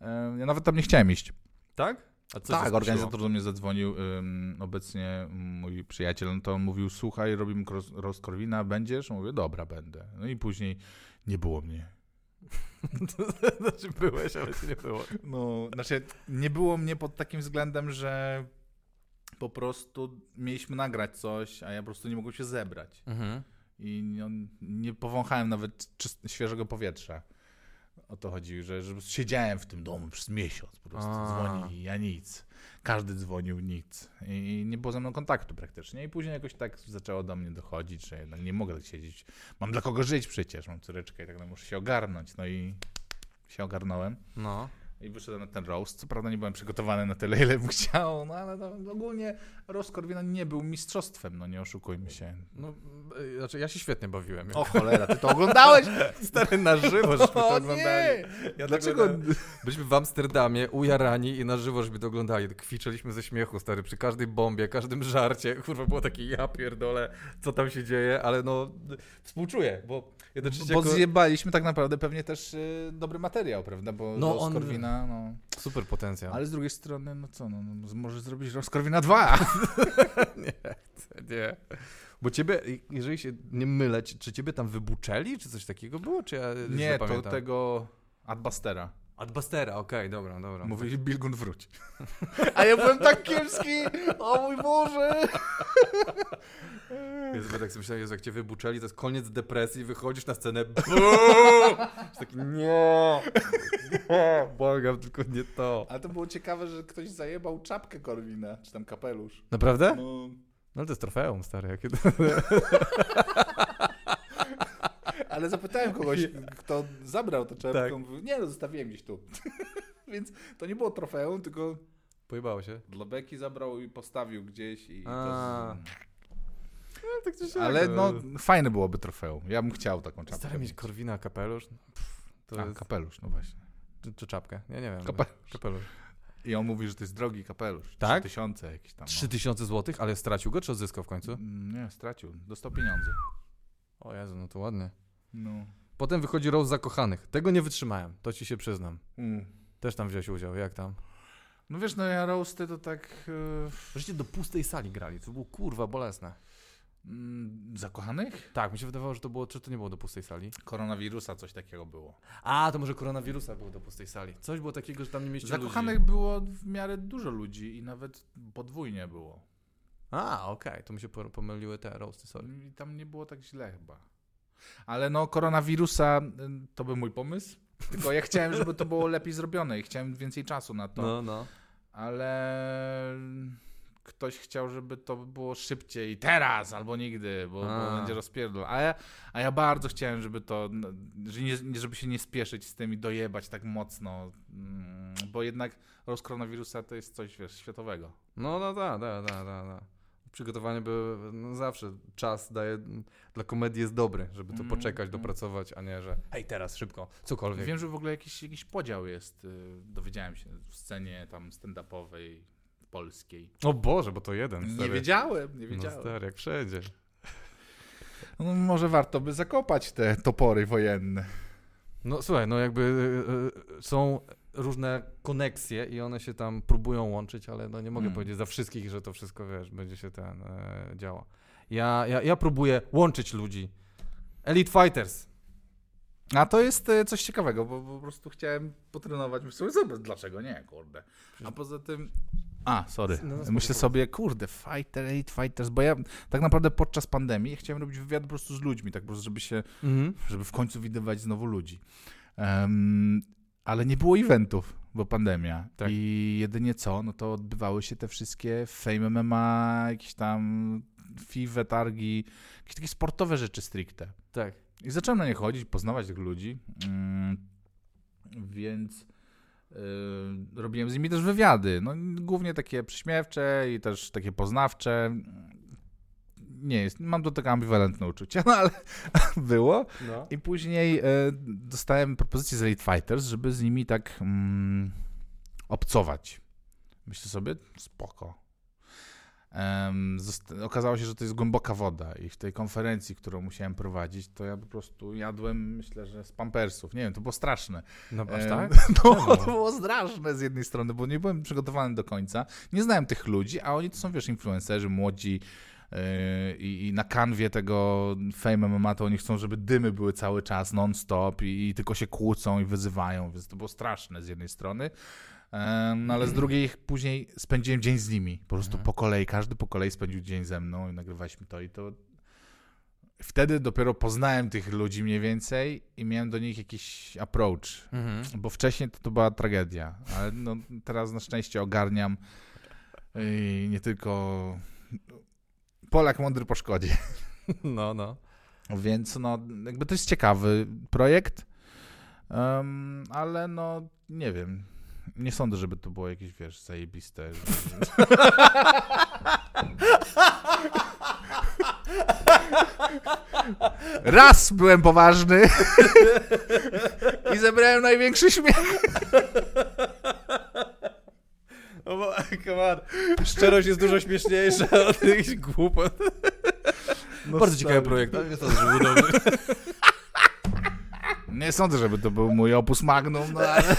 e, ja nawet tam nie chciałem iść. Tak? A co cię Tak, organizator do mnie zadzwonił, ym, obecnie mój przyjaciel, no to on mówił, słuchaj, robimy roast Corwina, będziesz? Mówię, dobra, będę. No i później nie było mnie. Znaczy byłeś, ale cię nie było. No, znaczy nie było mnie pod takim względem, że po prostu mieliśmy nagrać coś, a ja po prostu nie mogłem się zebrać. Mhm. I no, nie powąchałem nawet świeżego powietrza. O to chodzi, że, że siedziałem w tym domu przez miesiąc po prostu. A. Dzwonili, ja nic. Każdy dzwonił, nic. I nie było ze mną kontaktu praktycznie. I później jakoś tak zaczęło do mnie dochodzić, że jednak nie mogę tak siedzieć. Mam dla kogo żyć przecież, mam córeczkę i tak dalej, muszę się ogarnąć. No i się ogarnąłem. No. I wyszedłem na ten roast. Co prawda nie byłem przygotowany na tyle, ile bym chciał, no ale no, ogólnie roast Corwina nie był mistrzostwem, no nie oszukujmy się. no e, znaczy ja się świetnie bawiłem. O cholera, ty to oglądałeś? Stary na żywo, żeśmy to oglądali. Ja Dlaczego? tego nie- Byliśmy w Amsterdamie, ujarani i na żywo, żeby to oglądali. Kwiczeliśmy ze śmiechu, stary, przy każdej bombie, każdym żarcie. Kurwa, było takie, ja pierdolę, co tam się dzieje, ale no, współczuję, bo jednocześnie Bo jako... zjebaliśmy tak naprawdę pewnie też y, dobry materiał, prawda? Bo No, on- No. Super potencjał. Ale z drugiej strony, no co, no, no może zrobić Ross Corwina 2. nie, nie. Bo ciebie, jeżeli się nie mylę, czy, czy ciebie tam wybuczeli, czy coś takiego było, czy ja Nie, to pamiętam? tego Adbustera. Adbustera, okej, dobra, dobra. Mówili, Bilgun wróć. A ja byłem tak kiepski! O mój Boże! Jezu, bo tak sobie myślałem, Jezu, jak cię wybuczeli, to jest koniec depresji, wychodzisz na scenę, Jest taki, nie, nie, błagam, tylko nie to. Ale to było ciekawe, że ktoś zajebał czapkę Korwina, czy tam kapelusz. Naprawdę? No, No ale to jest trofeum, stary, jakie to... ale zapytałem kogoś, kto zabrał tę czapkę. Tak. mówi, Nie, no zostawiłem gdzieś tu. Więc to nie było trofeum, tylko Pojebało się. dla Beki zabrał i postawił gdzieś. I A. to... No, tak Ale no, fajne byłoby trofeum. Ja bym chciał taką czapkę. Stary mieć Korwina kapelusz? Pff, to A, jest... kapelusz, no właśnie. Czy, czy czapkę? Ja nie wiem. Kapelusz. kapelusz. I on mówi, że to jest drogi kapelusz. Tak? 3000 jakiś tam. no. 3000 zł, ale stracił go, czy odzyskał w końcu? Mm, Nie, stracił. Dostał pieniądze. O Jezu, no to ładnie. No. Potem wychodzi Rose Zakochanych. Tego nie wytrzymałem, to ci się przyznam. Mm. Też tam wziąłeś udział, jak tam? No wiesz, no ja roasty to tak... Yy, do pustej sali grali, to było kurwa bolesne. mm, zakochanych? Tak, mi się wydawało, że to było, czy to nie było do pustej sali? Koronawirusa coś takiego było. A, to może koronawirusa było do pustej sali. Coś było takiego, że tam nie mieściło Zakochanych ludzi. było w miarę dużo ludzi i nawet podwójnie było. A, okej, to mi się po- pomyliły te roasty, sorry. I tam nie było tak źle chyba. Ale no, koronawirusa y, to był mój pomysł. Tylko ja chciałem, żeby to było lepiej zrobione i chciałem więcej czasu na to. No, no. Ale ktoś chciał, żeby to było szybciej, teraz albo nigdy, bo, bo będzie rozpierdol. A ja, a ja bardzo chciałem, żeby to, że nie, nie- żeby się nie spieszyć z tym i dojebać tak mocno, mm, bo jednak roz koronawirusa to jest coś, wiesz, światowego. No, no, tak, tak, tak, tak. Ta. Przygotowanie by, no zawsze czas daje, dla komedii jest dobry, żeby to Mm, poczekać, mm. dopracować, a nie, że hej, teraz, szybko, cokolwiek. Wiem, że w ogóle jakiś, jakiś podział jest, y, dowiedziałem się, w scenie tam stand-upowej polskiej. O Boże, bo to jeden, Nie stary. wiedziałem, nie No wiedziałem. stary, jak wszędzie. No, może warto by zakopać te topory wojenne. No słuchaj, no jakby y, y, są różne koneksje i one się tam próbują łączyć, ale no nie mogę Mm. powiedzieć za wszystkich, że to wszystko, wiesz, będzie się ten e, działo. Ja, ja, ja próbuję łączyć ludzi. Elite Fighters. A to jest e, coś ciekawego, bo po prostu chciałem potrenować. Myślę sobie, zobacz, dlaczego nie, kurde. A poza tym... A, sorry. No, no, Myślę sobie, kurde, Fighter, Elite Fighters, bo ja tak naprawdę podczas pandemii chciałem robić wywiad po prostu z ludźmi, tak po prostu, żeby się, Mhm. żeby w końcu widywać znowu ludzi. Ale nie było eventów, bo pandemia. Tak. I jedynie co, no to odbywały się te wszystkie Fame MMA, jakieś tam FIWE, targi, jakieś takie sportowe rzeczy stricte. Tak. I zacząłem na nie chodzić, poznawać tych ludzi, mm, więc y, robiłem z nimi też wywiady, no głównie takie przyśmiewcze i też takie poznawcze. Nie jest, mam do tego ambiwalentne uczucia, no ale było. No. I później e, dostałem propozycję z Elite Fighters, żeby z nimi tak mm, obcować. Myślę sobie, spoko. Zosta- okazało się, że to jest głęboka woda i w tej konferencji, którą musiałem prowadzić, to ja po prostu jadłem, myślę, że z pampersów. Nie wiem, to było straszne. No aż tak? No, to było straszne z jednej strony, bo nie byłem przygotowany do końca. Nie znałem tych ludzi, a oni to są, wiesz, influencerzy, młodzi i, i na kanwie tego Fame MMA to oni chcą, żeby dymy były cały czas, non-stop i, i tylko się kłócą i wyzywają, więc to było straszne z jednej strony. No ale z drugiej później spędziłem dzień z nimi. Po prostu Mhm. po kolei, każdy po kolei spędził dzień ze mną i nagrywaliśmy to i to. Wtedy dopiero poznałem tych ludzi mniej więcej i miałem do nich jakiś approach. Mhm. Bo wcześniej to, to była tragedia, ale no, teraz na szczęście ogarniam i nie tylko Polak mądry po szkodzie. No, no. Więc no, jakby to jest ciekawy projekt, em, ale no, nie wiem. Nie sądzę, żeby to było jakieś, wiesz, zajebiste. Raz byłem poważny i zebrałem największy śmiech. No bo, come on. Szczerość jest dużo śmieszniejsza od tych głupot. Bardzo ciekawy projekt, ale nie sądzę, że był dobry. Nie sądzę, żeby to był mój opus magnum, no ale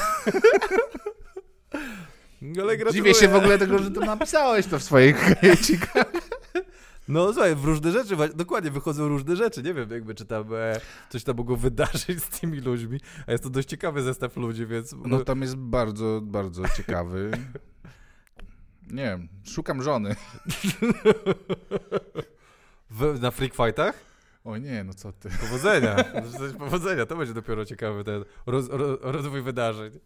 Ale dziwię się w ogóle tego, że to napisałeś to w swoich chęcikach. No słuchaj, w różne rzeczy, dokładnie, wychodzą różne rzeczy. Nie wiem, jakby czy tam e, coś tam mogło wydarzyć z tymi ludźmi. A jest to dość ciekawy zestaw ludzi, więc. No tam jest bardzo, bardzo ciekawy. Nie wiem, szukam żony. w, na freak fightach? O nie, no co ty. Powodzenia. Powodzenia, to będzie dopiero ciekawy ten roz, roz, rozwój wydarzeń.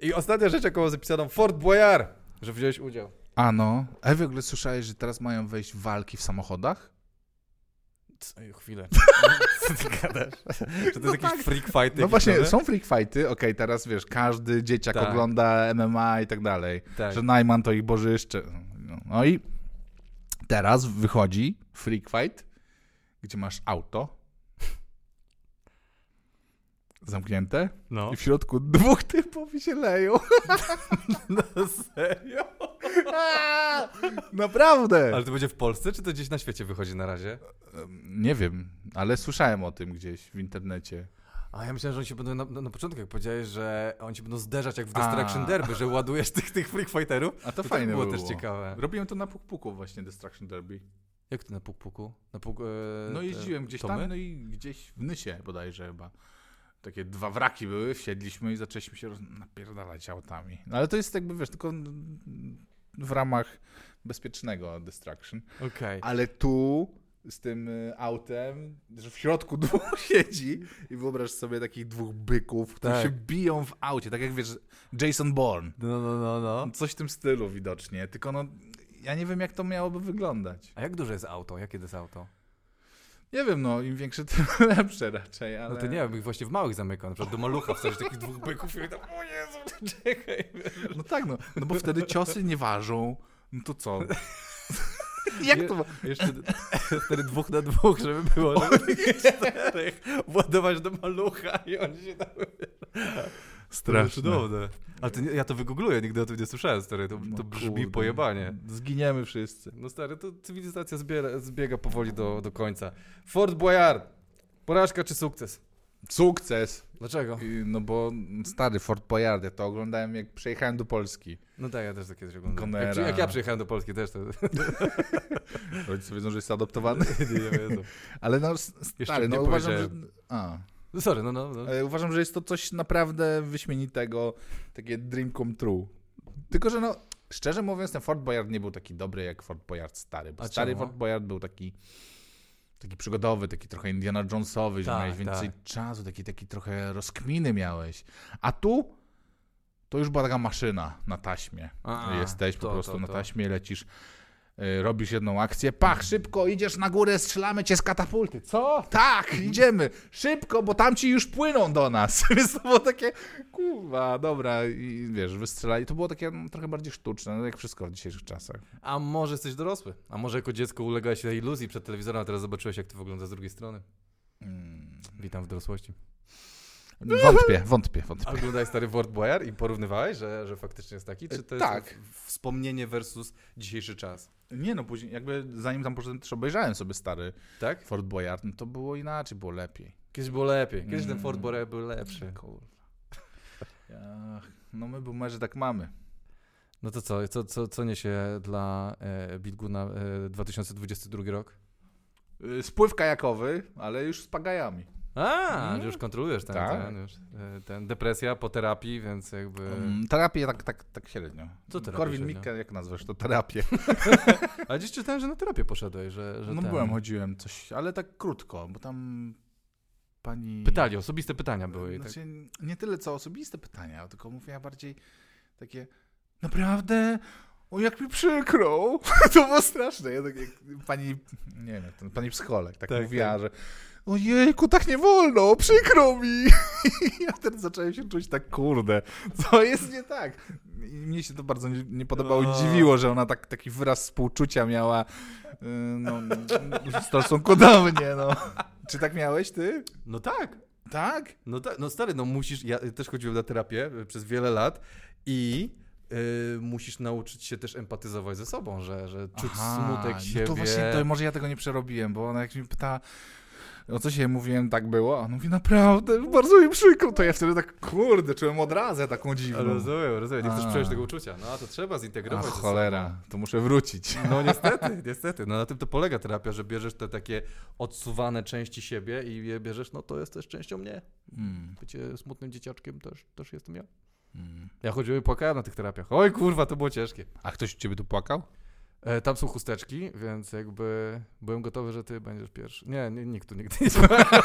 I ostatnia rzecz, jaką mam zapisaną, Fort Boyard, że wziąłeś udział. A no, a w ogóle słyszałeś, że teraz mają wejść walki w samochodach? Chwilę. Co ty gadasz? Czy to jest jakiś freak fight? No właśnie, nowy? są freak fighty, okej, teraz wiesz, każdy dzieciak Tak. ogląda MMA i tak dalej, Tak. że Najman to ich bożyszcze. No, no i teraz wychodzi freak fight, gdzie masz auto zamknięte No. i w środku dwóch typów i się leją. no serio? Naprawdę! Ale to będzie w Polsce, czy to gdzieś na świecie wychodzi na razie? Nie wiem, ale słyszałem o tym gdzieś w internecie. A ja myślałem, że oni się będą na, na, początku, jak powiedziałeś, że oni się będą zderzać jak w A. Destruction Derby, że ładujesz tych, tych freak fighterów. A to, To fajne było było. też ciekawe. Robiłem to na puk-puku właśnie, Destruction Derby. Jak to na puk-puku? Na puk, e, No jeździłem gdzieś Tomy? tam, no i gdzieś w Nysie bodajże chyba. Takie dwa wraki były, wsiedliśmy i zaczęliśmy się roz... napierdalać autami. No ale to jest jakby, wiesz, tylko w ramach bezpiecznego Destruction. Okej. Ale tu z tym y, autem, że w środku dwóch siedzi i wyobraź sobie takich dwóch byków, którzy Tak. się biją w aucie, tak jak wiesz, Jason Bourne. No, no, no, no. Coś w tym stylu widocznie, tylko no ja nie wiem jak to miałoby wyglądać. A jak duże jest auto? Jakie to jest auto? Nie wiem, no im większe, tym lepsze raczej, ale... No to nie wiem, ich właśnie w małych zamykam. Na przykład do malucha wsadzić takich dwóch byków i tam, o Jezu, czekaj. No tak, no, no bo wtedy ciosy nie ważą, no to co? jak to... Jeszcze wtedy dwóch na dwóch, żeby było, żeby czterech władować do malucha i oni się tam... Straszne. Cudowne. Ale to nie, ja to wygoogluję, nigdy o tym nie słyszałem, stary. To, No to brzmi kurde. pojebanie. Zginiemy wszyscy. No stary, to cywilizacja zbiera, zbiega powoli do, do końca. Fort Boyard. Porażka czy sukces? Sukces. Dlaczego? I- No bo stary Fort Boyard, ja to oglądałem jak przyjechałem do Polski. No tak, ja też to kiedyś oglądałem. Jak, jak ja przyjechałem do Polski też to... Rodzice wiedzą, że jest adoptowany. nie, nie wiedzą. Ale no s- Jeszcze stary, no nie uważam, że... powiedziałem. A. No sorry, no, no. no. E, Uważam, że jest to coś naprawdę wyśmienitego, takie dream come true. Tylko, że no, szczerze mówiąc, ten Fort Boyard nie był taki dobry jak Fort Boyard stary, bo A stary czemu? Fort Boyard był taki taki przygodowy, taki trochę Indiana Jonesowy, że Tak, miałeś więcej tak. czasu, taki, taki trochę rozkminy miałeś. A tu to już była taka maszyna na taśmie. A, Jesteś po to, prostu to, na to. taśmie, lecisz, robisz jedną akcję, pach, szybko, idziesz na górę, strzelamy cię z katapulty. Co? Tak, idziemy, szybko, bo tamci już płyną do nas. Więc to było takie, kurwa, dobra, i wiesz, wystrzelali. To było takie no, trochę bardziej sztuczne, no, jak wszystko w dzisiejszych czasach. A może jesteś dorosły? A może jako dziecko ulegałeś tej iluzji przed telewizorem, a teraz zobaczyłeś, jak to wygląda z drugiej strony? Mm. Witam w dorosłości. Wątpię, wątpię, A wątpię. oglądałeś stary Fort Boyard i porównywałeś, że, że faktycznie jest taki? Czy to jest Tak. w- wspomnienie versus dzisiejszy czas? Nie no, później jakby zanim tam poszedłem, też obejrzałem sobie stary Tak? Fort Boyard, no to było inaczej, było lepiej. Kiedyś było lepiej. Kiedyś ten Mm. Fort Boyard był lepszy. Kurwa. Ach, no my boomerzy tak mamy. No to co, co, co, co niesie dla e, Bilguna e, 2022 rok? Y, Spływ kajakowy, ale już z pagajami. A, Mm. już kontrolujesz ten, Tak. ten, już, e, ten depresja po terapii, więc jakby... Um, terapię tak, tak, tak średnio. Co terapię Korwin? Mikke, jak nazwasz to terapię? Ale gdzieś czytałem, że na terapię poszedłeś, że, że No ten... byłem, chodziłem coś, ale tak krótko, bo tam pani... Pytali, osobiste pytania były. Tak. Znaczy, nie tyle co osobiste pytania, tylko mówiła bardziej takie naprawdę... O, jak mi przykro. to było straszne. Ja tak pani, nie wiem, to, pani psycholog tak, Tak, mówiła, tak. że ojejku, tak nie wolno, przykro mi. ja wtedy zacząłem się czuć tak, kurde, co jest nie tak? I mnie się to bardzo nie, nie podobało i O. dziwiło, że ona tak, taki wyraz współczucia miała yy, no, w stosunku do mnie, no. Czy tak miałeś ty? No tak. Tak? No tak, no stary, no musisz, ja też chodziłem na terapię y, przez wiele lat i y, musisz nauczyć się też empatyzować ze sobą, że, że czuć Aha, smutek siebie. No to właśnie, to może ja tego nie przerobiłem, bo ona jak mnie pytała, o co się mówiłem, tak było? A on mówi, naprawdę, bardzo mi przykro. To ja wtedy tak, kurde, czułem odrazę taką dziwną. Rozumiem, rozumiem. Nie chcesz A. przejąć tego uczucia. No a to trzeba A zintegrować. sobą. cholera, to muszę wrócić. No niestety, niestety. No na tym to polega terapia, że bierzesz te takie odsuwane części siebie i je bierzesz, no to jest też częścią mnie. Mm, Bycie smutnym dzieciaczkiem też, też jestem ja. mm. Ja chodziłem i płakałem na tych terapiach. Oj kurwa, to było ciężkie. A ktoś u ciebie tu płakał? E, tam są chusteczki, więc jakby byłem gotowy, że ty będziesz pierwszy. Nie, nie nikt tu nigdy nie płakał.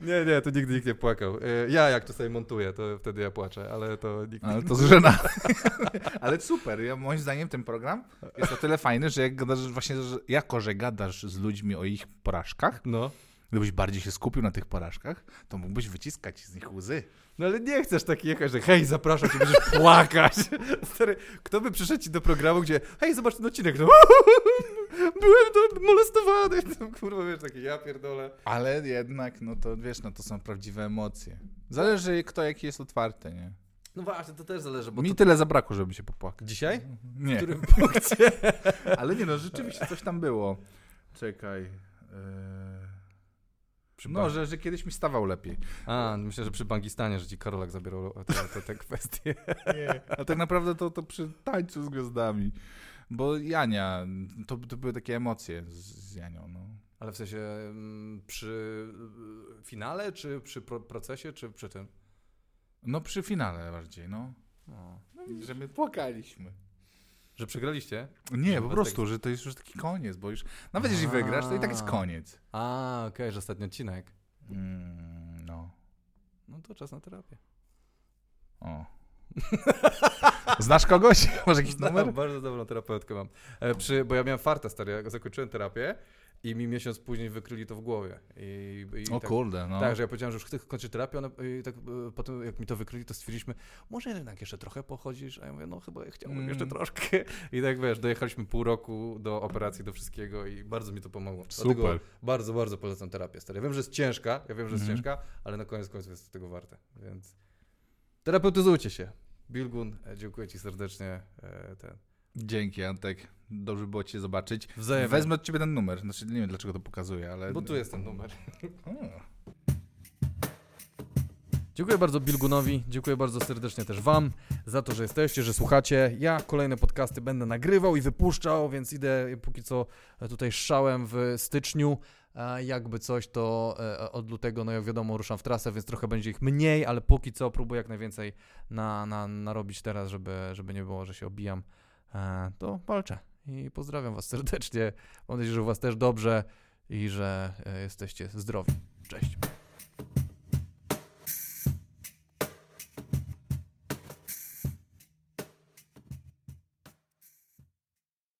nie, nie, tu nigdy nikt nie płakał. E, ja jak czasami montuję, to wtedy ja płaczę, ale to nikt Ale to. Ale super, ja, moim zdaniem ten program jest o tyle fajny, że jak gadasz właśnie, że jako że gadasz z ludźmi o ich porażkach, No. Gdybyś bardziej się skupił na tych porażkach, to mógłbyś wyciskać z nich łzy. No ale nie chcesz taki jechać, że hej, zapraszam cię, będziesz płakać. Stary, kto by przyszedł ci do programu, gdzie hej, zobacz ten odcinek, no, byłem to molestowany. Tam, kurwa, wiesz, takie ja pierdolę. Ale jednak, no to wiesz, no to są prawdziwe emocje. Zależy kto jaki jest otwarty, nie? No właśnie, to też zależy, bo Mi to... tyle zabrakło, żeby się popłakać. Dzisiaj? Nie, W którym punkcie? ale nie no, rzeczywiście coś tam było. Czekaj. Yy... Przy No, że, że kiedyś mi stawał lepiej. A, myślę, że przy Bangistanie, że ci Karolak zabierał te, te, te kwestie. A tak naprawdę to, to przy tańcu z gwiazdami. Bo Jania, to, to były takie emocje z, z Janią, no. Ale w sensie mm, przy y, finale, czy przy pro procesie, czy przy tym? No przy finale bardziej, no. O. Że my płakaliśmy. Że przegraliście? Nie, po prostu, że to jest już taki koniec, bo już nawet jeżeli wygrasz, to i tak jest A. koniec. A, okej, że ostatni odcinek. Mm, no. No to czas na terapię. O. Znasz kogoś? Masz jakiś Znam, numer? Bardzo dobrą terapeutkę mam. E, przy, bo ja miałem farta stary, zakończyłem terapię i mi miesiąc później wykryli to w głowie. I, i O tak, kurde, no. Tak, że ja powiedziałem, że już chcę kończyć terapię, i tak e, potem jak mi to wykryli, to stwierdziliśmy, może jednak jeszcze trochę pochodzisz, a ja mówię, no chyba chciałbym Mm. jeszcze troszkę. I tak wiesz, dojechaliśmy pół roku do operacji, do wszystkiego i bardzo mi to pomogło. Dlatego Super. bardzo, bardzo polecam terapię stary. Ja wiem, że jest ciężka, ja wiem, że jest Mhm. ciężka, ale na koniec końców jest tego warte, więc terapeutyzujcie się. Bilgun, e, dziękuję ci serdecznie. E, ten. Dzięki, Antek. Dobrze było cię zobaczyć. Wzajemnie. Wezmę od ciebie ten numer. Znaczy, nie wiem, dlaczego to pokazuję, ale... Bo tu jest ten numer. Dziękuję bardzo Bilgunowi, dziękuję bardzo serdecznie też Wam za to, że jesteście, że słuchacie. Ja kolejne podcasty będę nagrywał i wypuszczał, więc idę póki co e, tutaj szałem w styczniu. E, Jakby coś, to e, od lutego, no jak wiadomo, ruszam w trasę, więc trochę będzie ich mniej, ale póki co próbuję jak najwięcej na, na, narobić teraz, żeby, żeby nie było, że się obijam. E, To walczę i pozdrawiam Was serdecznie. Mam nadzieję, że u Was też dobrze i że e, jesteście zdrowi. Cześć.